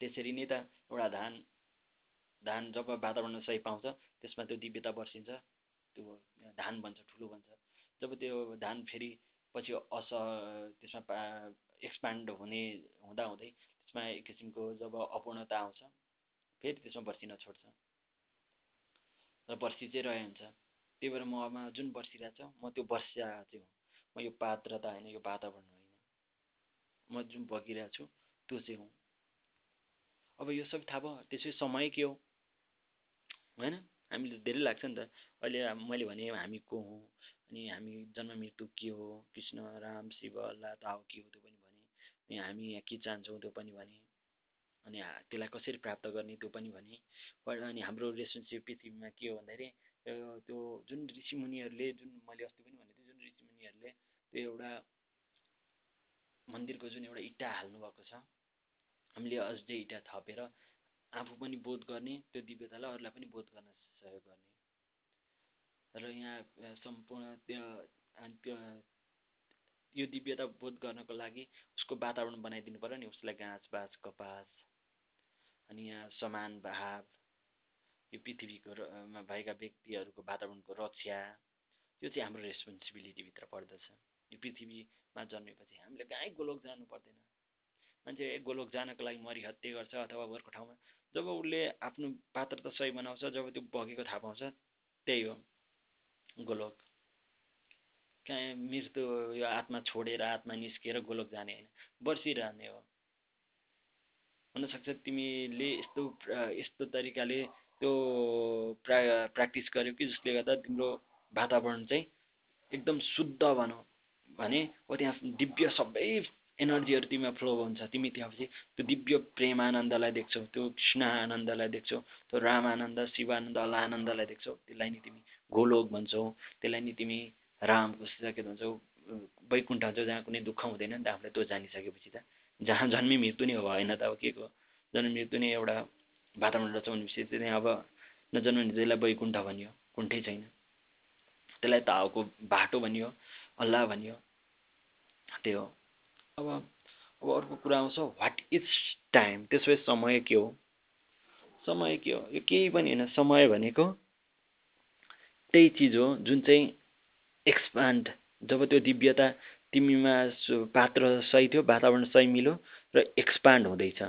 त्यसरी नै त एउटा धान धान जब वातावरण सही पाउँछ त्यसमा त्यो दिव्यता बर्सिन्छ त्यो धान बन्छ ठुलो बन्छ जब त्यो धान फेरि पछि अस त्यसमा एक्सपान्ड हुने हुँदा हुँदै त्यसमा एक किसिमको जब अपूर्णता आउँछ फेरि त्यसमा बर्सिन छोड्छ। र बर्सी चाहिँ रहे हुन्छ। त्यही भएर ममा जुन बर्सिरहेको छ म त्यो वर्षा चाहिँ हो। म यो पात्रता होइन यो वातावरण होइन। म जुन बगिरहेको छु त्यो चाहिँ हुँ। अब यो सबै थाहा भयो। त्यसै समय के हो? होइन? हामीले धेरै लाग्छ नि त। अहिले मैले भने हामी को हौँ? अनि हामी जन्म मृत्यु के हो? कृष्ण राम शिव अल्लाह ताओ के हो त्यो पनि भने। अनि हामी यहाँ के चाहन्छौँ त्यो पनि भने। अनि त्यसलाई कसरी प्राप्त गर्ने त्यो पनि भने अनि हाम्रो रिलेसनसिप पृथ्वीमा के हो भन्दाखेरि त्यो जुन ऋषिमुनिहरूले जुन मैले अस्ति पनि भनेको थिएँ जुन ऋषिमुनिहरूले त्यो एउटा मन्दिरको जुन एउटा इँटा हाल्नुभएको छ हामीले अझै इँटा थपेर आफू पनि बोध गर्ने त्यो दिव्यतालाई अरूलाई पनि बोध गर्न सहयोग गर्ने। र यहाँ सम्पूर्ण त्यो त्यो यो दिव्यता बोध गर्नको लागि उसको वातावरण बनाइदिनु पऱ्यो नि उसलाई गाँस बाँस कपास अनि यहाँ समान भाव यो पृथ्वीको भएका व्यक्तिहरूको वातावरणको रक्षा त्यो चाहिँ हाम्रो रेस्पोन्सिबिलिटीभित्र पर्दछ। यो पृथ्वीमा जन्मेपछि हामीले कहीँ गोलोक जानु पर्दैन। मान्छे गोलोक जानको लागि मरिहत्ते गर्छ अथवा अर्को ठाउँमा जब उसले आफ्नो पात्र त सही बनाउँछ जब त्यो बगेको थाहा पाउँछ त्यही हो गोलोक। कहाँ मृत्यु यो आत्मा छोडेर आत्मा निस्किएर गोलोक जाने होइन बर्सिरहने हो। हुनसक्छ। तिमीले यस्तो यस्तो तरिकाले त्यो प्रा प्र्याक्टिस गर्यो कि जसले गर्दा तिम्रो वातावरण चाहिँ एकदम शुद्ध भनौँ भने हो त्यहाँ दिव्य सबै एनर्जीहरू तिमीमा फ्लो हुन्छ। तिमी त्यहाँपछि त्यो दिव्य प्रेम आनन्दलाई देख्छौ त्यो कृष्ण आनन्दलाई देख्छौ त्यो राम आनन्द शिव आनन्द अल्लाह आनन्दलाई देख्छौ। त्यसलाई नि तिमी गोलोक भन्छौ त्यसलाई नि तिमी रामको के भन्छौ वैकुण्ठ भन्छौ जहाँ कुनै दुःख हुँदैन नि त आफूलाई त्यो जानिसकेपछि त जहाँ जन्मी मृत्यु नै हो होइन त अब के को जन्म मृत्यु नै एउटा वातावरण रचाउने विषय चाहिँ अब नजन्म त्यसलाई वैकुण्ठ भनियो कुण्ठै छैन। त्यसलाई ताओको बाटो भनियो अल्लाह भनियो त्यो हो। अब अब अर्को कुरा आउँछ वाट इज टाइम त्यसो समय के हो? समय के हो? यो केही पनि होइन समय भनेको त्यही चिज हो जुन चाहिँ एक्सपान्ड जब त्यो दिव्यता तिमीमा पात्र सही थियो वातावरण सही मिल्यो र एक्सपान्ड हुँदैछ।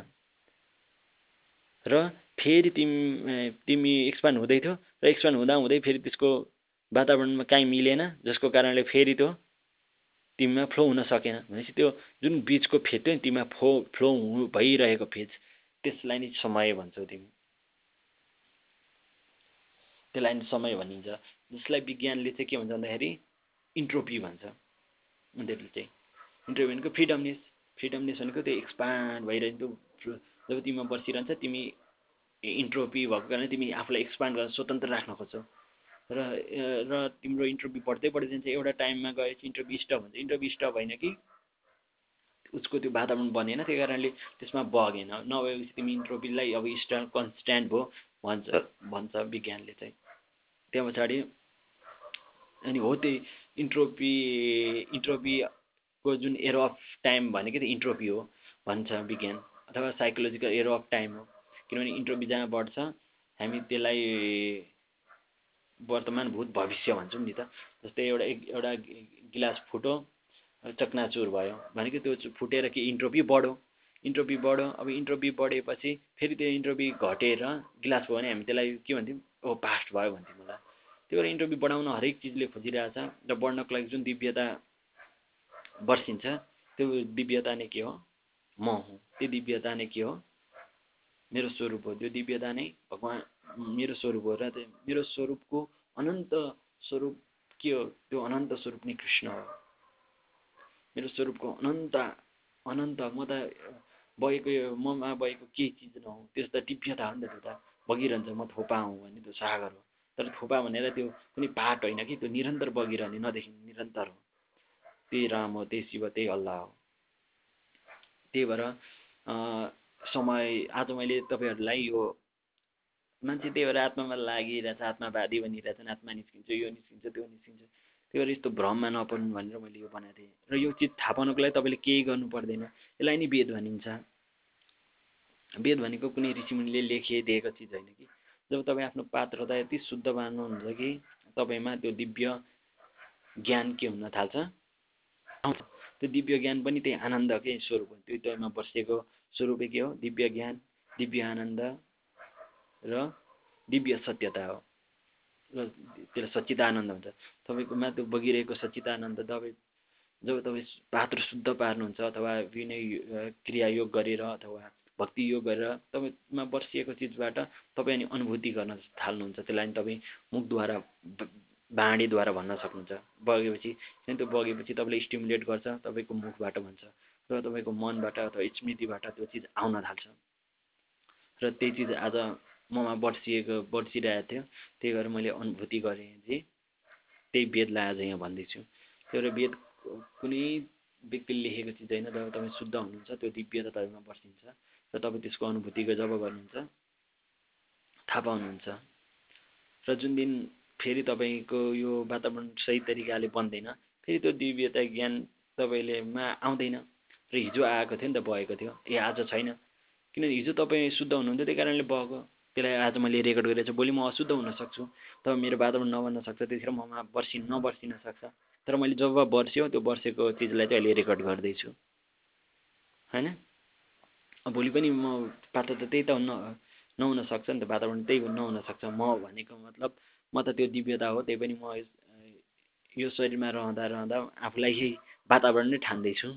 र फेरि तिमी तिमी एक्सपान्ड हुँदै थियो र एक्सपान्ड हुँदा हुँदै फेरि त्यसको वातावरणमा काहीँ मिलेन जसको कारणले फेरि त्यो तिमीमा फ्लो हुन सकेन। भनेपछि त्यो जुन बिचको फेज थियो नि तिमीमा फ्लो फ्लो भइरहेको फेज त्यसलाई नै समय भन्छौ तिमी। त्यसलाई नै समय भनिन्छ। जसलाई विज्ञानले चाहिँ के भन्छ भन्दाखेरि इन्ट्रोपी भन्छ। उनीहरूले चाहिँ इन्ट्रोपी भनेको फ्रिडमनेस फ्रिडमनेस भनेको त्यो एक्सपान्ड भइरहन्छ जब तिमीमा बसिरहन्छ तिमी इन्ट्रोपी भएको कारणले तिमी आफूलाई एक्सपान्ड गरेर स्वतन्त्र राख्न खोज्छौ। र र तिम्रो इन्टरभ्यू बढ्दै बढ्दै जान्छ एउटा टाइममा गएपछि इन्टरभ्यू स्टप हुन्छ। इन्टरभ्यू स्टप होइन कि उसको त्यो वातावरण बनेन त्यही कारणले त्यसमा बगेन नभएपछि तिमी इन्टरभ्यूलाई अब स्टार कन्सट्यान्ट भयो भन्छ भन्छ विज्ञानले चाहिँ। त्यहाँ पछाडि अनि हो त्यही इन्ट्रोपी इन्ट्रोपीको जुन एर अफ टाइम भनेको त्यो इन्ट्रोपी हो भन्छ विज्ञान अथवा साइकोलोजिकल एर अफ टाइम हो। किनभने इन्ट्रोपी जहाँ बढ्छ हामी त्यसलाई वर्तमान भूत भविष्य भन्छौँ नि त। जस्तै एउटा एउटा गिलास फुट्यो चकनाचुर भयो भनेको त्यो फुटेर के इन्ट्रोपी बढ्यो। इन्ट्रोपी बढ्यो अब इन्ट्रोपी बढेपछि फेरि त्यो इन्ट्रोपी घटेर गिलास भयो भने हामी त्यसलाई के भन्थ्यौँ? ओ पास्ट भयो भन्थ्यौँ होला त्यही भएर इन्ट्रोपी बढाउन हरेक चिजले खोजिरहेछ र बढ्नको लागि जुन दिव्यता बर्सिन्छ त्यो दिव्यता नै के हो? म हुँ। त्यो दिव्यता नै के हो? मेरो स्वरूप हो। त्यो दिव्यता नै भगवान् मेरो स्वरूप हो र मेरो स्वरूपको अनन्त स्वरूप के हो? त्यो अनन्त स्वरूप नै कृष्ण हो। मेरो स्वरूपको अनन्त अनन्त म त बगेको ममा बगेको केही चिज नहुँ। त्यो त दिव्यता हो नि त त्यो त। बगिरहन्छ म थोपा हुँ भने त्यो सागर हो। तर थोपा भनेर त्यो कुनै पाठ होइन कि त्यो निरन्तर बगिरहने नदेखिने निरन्तर हो। त्यही राम हो त्यही शिव त्यही अल्लाह हो। त्यही भएर समय आज मैले तपाईँहरूलाई यो मान्छे त्यही भएर आत्मामा लागिरहेछ आत्मावादी भनिरहेछन् आत्मा निस्किन्छ यो निस्किन्छ त्यो निस्किन्छ। त्यही भएर यस्तो भ्रममा नपर्नु भनेर मैले यो बनाएको थिएँ र यो चिज थाहा पाउनुको लागि तपाईँले केही गर्नु पर्दैन। यसलाई नै वेद भनिन्छ। वेद भनेको कुनै ऋषिमुनिले लेखिदिएको चिज होइन कि। जब तपाईँ आफ्नो पात्रता यति शुद्ध पार्नुहुन्छ कि तपाईँमा त्यो दिव्य ज्ञान के हुन थाल्छ? त्यो दिव्य ज्ञान पनि त्यही आनन्दकै स्वरूप हो। त्यो तपाईँमा बसेको स्वरूपै के हो? दिव्य ज्ञान दिव्य आनन्द र दिव्य सत्यता हो। र त्यसलाई सच्चिदानन्द हुन्छ तपाईँकोमा त्यो बगिरहेको सच्चिदानन्द तपाईँ जब तपाईँ पात्र शुद्ध पार्नुहुन्छ अथवा विनय क्रियायोग गरेर अथवा भक्ति योग गरेर तपाईँमा बर्सिएको चिजबाट तपाईँ अनि अनुभूति गर्न थाल्नुहुन्छ त्यसलाई तपाईँ मुखद्वारा बाँडीद्वारा भन्न सक्नुहुन्छ। बगेपछि त्यो बगेपछि तपाईँले स्टिमुलेट गर्छ तपाईँको मुखबाट भन्छ र तपाईँको मनबाट अथवा स्मृतिबाट त्यो चिज आउन थाल्छ। र त्यही चिज आज ममा बर्सिएको बर्सिरहेको थियो त्यही भएर मैले अनुभूति गरेँ जे त्यही वेदलाई आज यहाँ भन्दैछु। त्यही भएर वेद कुनै व्यक्तिले लेखेको चिज होइन जब तपाईँ शुद्ध हुनुहुन्छ त्यो दिव्यता तपाईँमा बर्सिन्छ। र तपाईँ त्यसको अनुभूति जब गर्नुहुन्छ थाहा पाउनुहुन्छ। र जुन दिन फेरि तपाईँको यो वातावरण सही तरिकाले बन्दैन फेरि त्यो दिव्यता ज्ञान तपाईँले मा आउँदैन र हिजो आएको थियो नि त बगेको थियो ए आज छैन। किनभने हिजो तपाईँ शुद्ध हुनुहुन्थ्यो त्यही कारणले बगेको त्यसलाई आज मैले रेकर्ड गरेर चाहिँ भोलि म अशुद्ध हुनसक्छु तब मेरो वातावरण नबन्न सक्छ त्यतिखेर ममा बर्सि नबर्सिन सक्छ। तर मैले जब बर्स्यो त्यो बर्सेको चिजलाई चाहिँ अहिले रेकर्ड गर्दैछु। होइन? भोलि पनि म पात्र त त्यही त न नहुन सक्छ नि त वातावरण त्यही नहुन सक्छ। म भनेको मतलब म त त्यो दिव्यता हो त्यही पनि म यो शरीरमा रहँदा रहँदा आफूलाई वातावरण नै ठान्दैछु।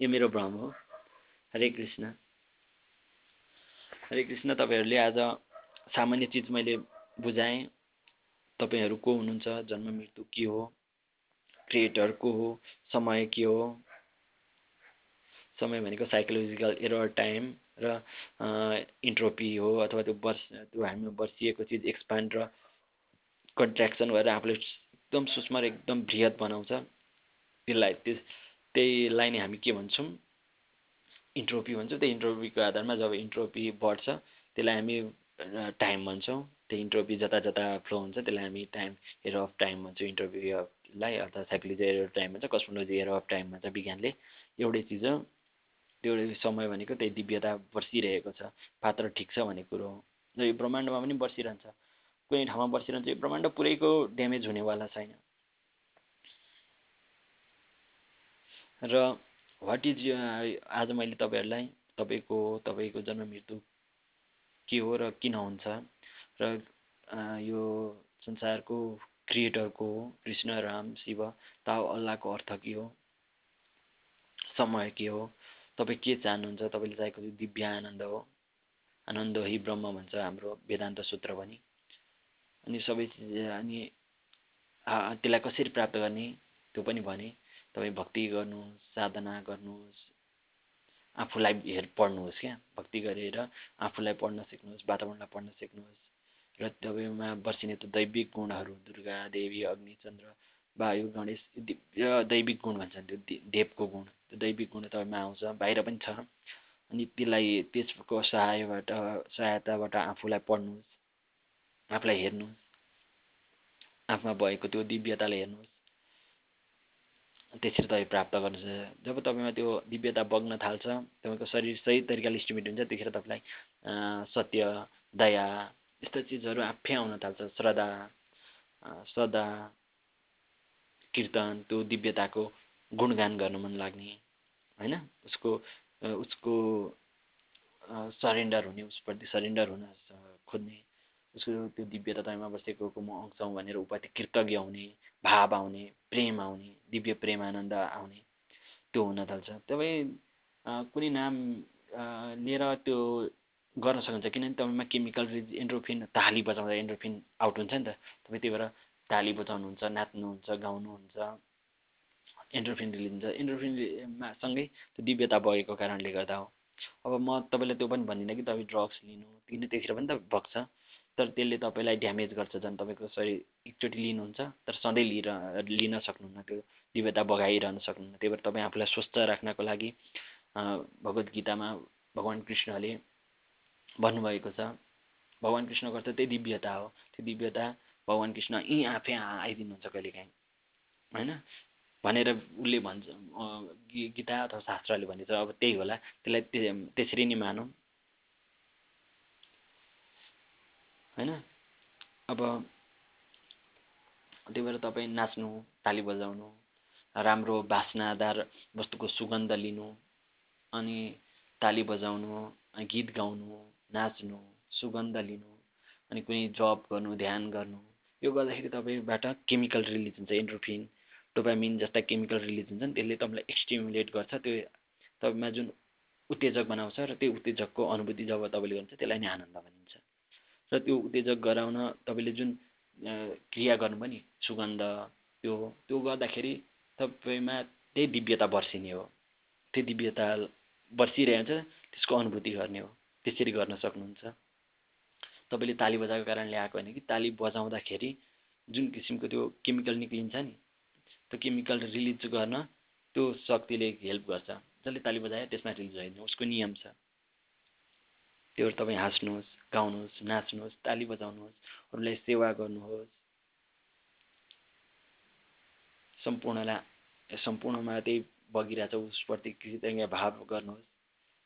यो मेरो भ्रम हो। हरे कृष्ण। हरे कृष्ण तपाईँहरूले आज सामान्य चिज मैले बुझाएँ। तपाईँहरू को हुनुहुन्छ? जन्म मृत्यु के हो? क्रिएटर को हो? समय के हो? समय भनेको साइकोलोजिकल एरर टाइम र इन्ट्रोपी हो अथवा त्यो वर्ष त्यो हामीमा बर्सिएको चिज एक्सपान्ड र कन्ट्र्याक्सन भएर आफूले एकदम सूक्ष्म र एकदम बृहत बनाउँछ। त्यसलाई त्यस त्यहीलाई नै हामी के भन्छौँ? इन्ट्रोपी भन्छौँ। त्यो इन्ट्रोपीको आधारमा जब इन्ट्रोपी बढ्छ त्यसलाई हामी टाइम भन्छौँ। त्यो इन्ट्रोपी जता जता फ्लो हुन्छ त्यसलाई हामी टाइम एरो अफ टाइम भन्छौँ। इन्ट्रोपीलाई अर्थात् साइकोलोजी एरो अफ टाइम भन्छ कस्मोलोजी एरो अफ टाइम भन्छ विज्ञानले। एउटै चिज हो। त्यो समय भनेको त्यही दिव्यता बर्सिरहेको छ। पात्र ठिक छ भन्ने कुरो हो। र यो ब्रह्माण्डमा पनि बर्सिरहन्छ। कुनै ठाउँमा बसिरहन्छ यो ब्रह्माण्ड पुरैको ड्यामेज हुनेवाला छैन। र वाट इज आज मैले तपाईँहरूलाई तपाईँको तपाईँको जन्म मृत्यु के हो र किन हुन्छ? र यो संसारको क्रिएटरको कृष्ण राम शिव ताओ अल्लाहको अर्थ के हो? समय के हो? तपाईँ के चाहनुहुन्छ? तपाईँले चाहेको दिव्य आनन्द हो। आनन्द हि ब्रह्म भन्छ हाम्रो वेदान्त सूत्र पनि। अनि सबै अनि त्यसलाई कसरी प्राप्त गर्ने? त्यो पनि भने तपाईँ भक्ति गर्नुहोस् साधना गर्नुहोस् आफूलाई हेर पढ्नुहोस् क्या। भक्ति गरेर आफूलाई पढ्न सिक्नुहोस् वातावरणलाई पढ्न सिक्नुहोस्। र तपाईँमा बर्सिने त दैविक गुणहरू दुर्गा देवी अग्नि चन्द्र वायु गणेश दिव्य दैविक गुण भन्छ त्यो देवको गुण। त्यो दैविक गुण तपाईँमा आउँछ बाहिर पनि छ। अनि त्यसलाई त्यसको सहायबाट सहायताबाट आफूलाई पढ्नुहोस् आफूलाई हेर्नुहोस् आफूमा भएको त्यो दिव्यतालाई हेर्नुहोस्। त्यसरी तपाईँ प्राप्त गर्नुहुन्छ जब तपाईँमा त्यो दिव्यता बग्न थाल्छ तपाईँको शरीर सही तरिकाले इस्टिमेट हुन्छ त्यतिखेर तपाईँलाई सत्य दया यस्तो चिजहरू आफै आउन थाल्छ। श्रद्धा श्रद्धा कीर्तन त्यो दिव्यताको गुणगान गर्न मन लाग्ने होइन? उसको उसको सरेन्डर हुने उसप्रति सरेन्डर हुन खोज्ने उसको त्यो दिव्यता तपाईँमा बसेको म हौँ भनेर उप्रति कृतज्ञ हुने भाव आउने प्रेम आउने दिव्य प्रेम आनन्द आउने त्यो हुन थाल्छ। तपाईँ कुनै नाम लिएर त्यो गर्न सक्नुहुन्छ? किनभने तपाईँमा केमिकल एन्ड्रोफिन ताली बजाउँदा एन्ड्रोफिन आउट हुन्छ नि त। तपाईँ त्यही भएर ताली बजाउनुहुन्छ नाच्नुहुन्छ गाउनुहुन्छ एन्ड्रोफिन रिलिज हुन्छ। सँगै त्यो दिव्यता बगेको कारणले गर्दा हो। अब म तपाईँलाई त्यो पनि भन्दिनँ कि तपाईँ ड्रग्स लिनु किन त्यतिखेर पनि त बग्छ तर त्यसले तपाईँलाई ड्यामेज गर्छ झन् तपाईँको शरीर एकचोटि लिनुहुन्छ तर सधैँ लिएर लिन सक्नुहुन्न त्यो दिव्यता बगाइरहन सक्नुहुन्न। त्यही भएर तपाईँ आफूलाई स्वस्थ राख्नको लागि भगवद् गीतामा भगवान् कृष्णले भन्नुभएको छ भगवान् कृष्णको अर्थ त्यही दिव्यता हो। त्यो दिव्यता भगवान् कृष्ण यहीँ आफै आइदिनुहुन्छ कहिलेकाहीँ होइन? भनेर उसले भन्छ गीता अथवा शास्त्रले भनेछ अब त्यही होला त्यसलाई त्यसरी नै मानौँ। होइन? अब त्यही भएर तपाईँ नाच्नु ताली बजाउनु राम्रो बास्नादार वस्तुको सुगन्ध लिनु अनि ताली बजाउनु गीत गाउनु नाच्नु सुगन्ध लिनु अनि कुनै जब गर्नु ध्यान गर्नु यो गर्दाखेरि तपाईँबाट केमिकल रिलिज हुन्छ एन्ड्रोफिन डोपामिन जस्ता केमिकल रिलिज हुन्छ नि त्यसले तपाईँलाई एक्सटिमुलेट गर्छ त्यो तपाईँमा जुन उत्तेजक बनाउँछ र त्यो उत्तेजकको अनुभूति जब तपाईँले गर्नुहुन्छ त्यसलाई नै आनन्द भनिन्छ। र त्यो उत्तेजक गराउन तपाईँले जुन क्रिया गर्नुभयो नि सुगन्ध त्यो त्यो गर्दाखेरि तपाईँमा त्यही दिव्यता बर्सिने हो। त्यो दिव्यता बर्सिरहेको छ त्यसको अनुभूति गर्ने हो त्यसरी गर्न सक्नुहुन्छ। तपाईँले ताली बजाएको कारणले आएको होइन कि ताली बजाउँदाखेरि जुन किसिमको त्यो केमिकल निक्लिन्छ नि त्यो केमिकल रिलिज गर्न त्यो शक्तिले हेल्प गर्छ। जसले ताली बजायो त्यसमा रिलिज होइन उसको नियम छ। त्यो तपाईँ हाँस्नुहोस् गाउनुहोस् नाच्नुहोस् ताली बजाउनुहोस् अरूलाई सेवा गर्नुहोस्। सम्पूर्णलाई सम्पूर्णमा त्यही बगिरहेछ उसप्रति कृतज्ञ भाव गर्नुहोस्।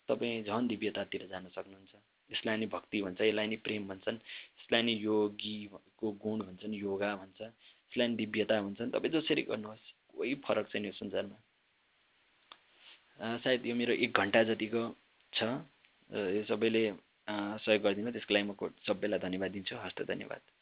तपाईँ झन् दिव्यतातिर जान सक्नुहुन्छ। यसलाई नै भक्ति भन्छ यसलाई नै प्रेम भन्छन् यसलाई नै योगीको गुण भन्छन् योगा भन्छ यसलाई नै दिव्यता भन्छन्। तपाईँ जसरी गर्नुहोस् कोही फरक छैन यो संसारमा। सायद यो मेरो एक घन्टा जतिको छ यो सबैले सहयोग गरिदिनु त्यसको लागि म सबैलाई धन्यवाद दिन्छु। हस्त धन्यवाद।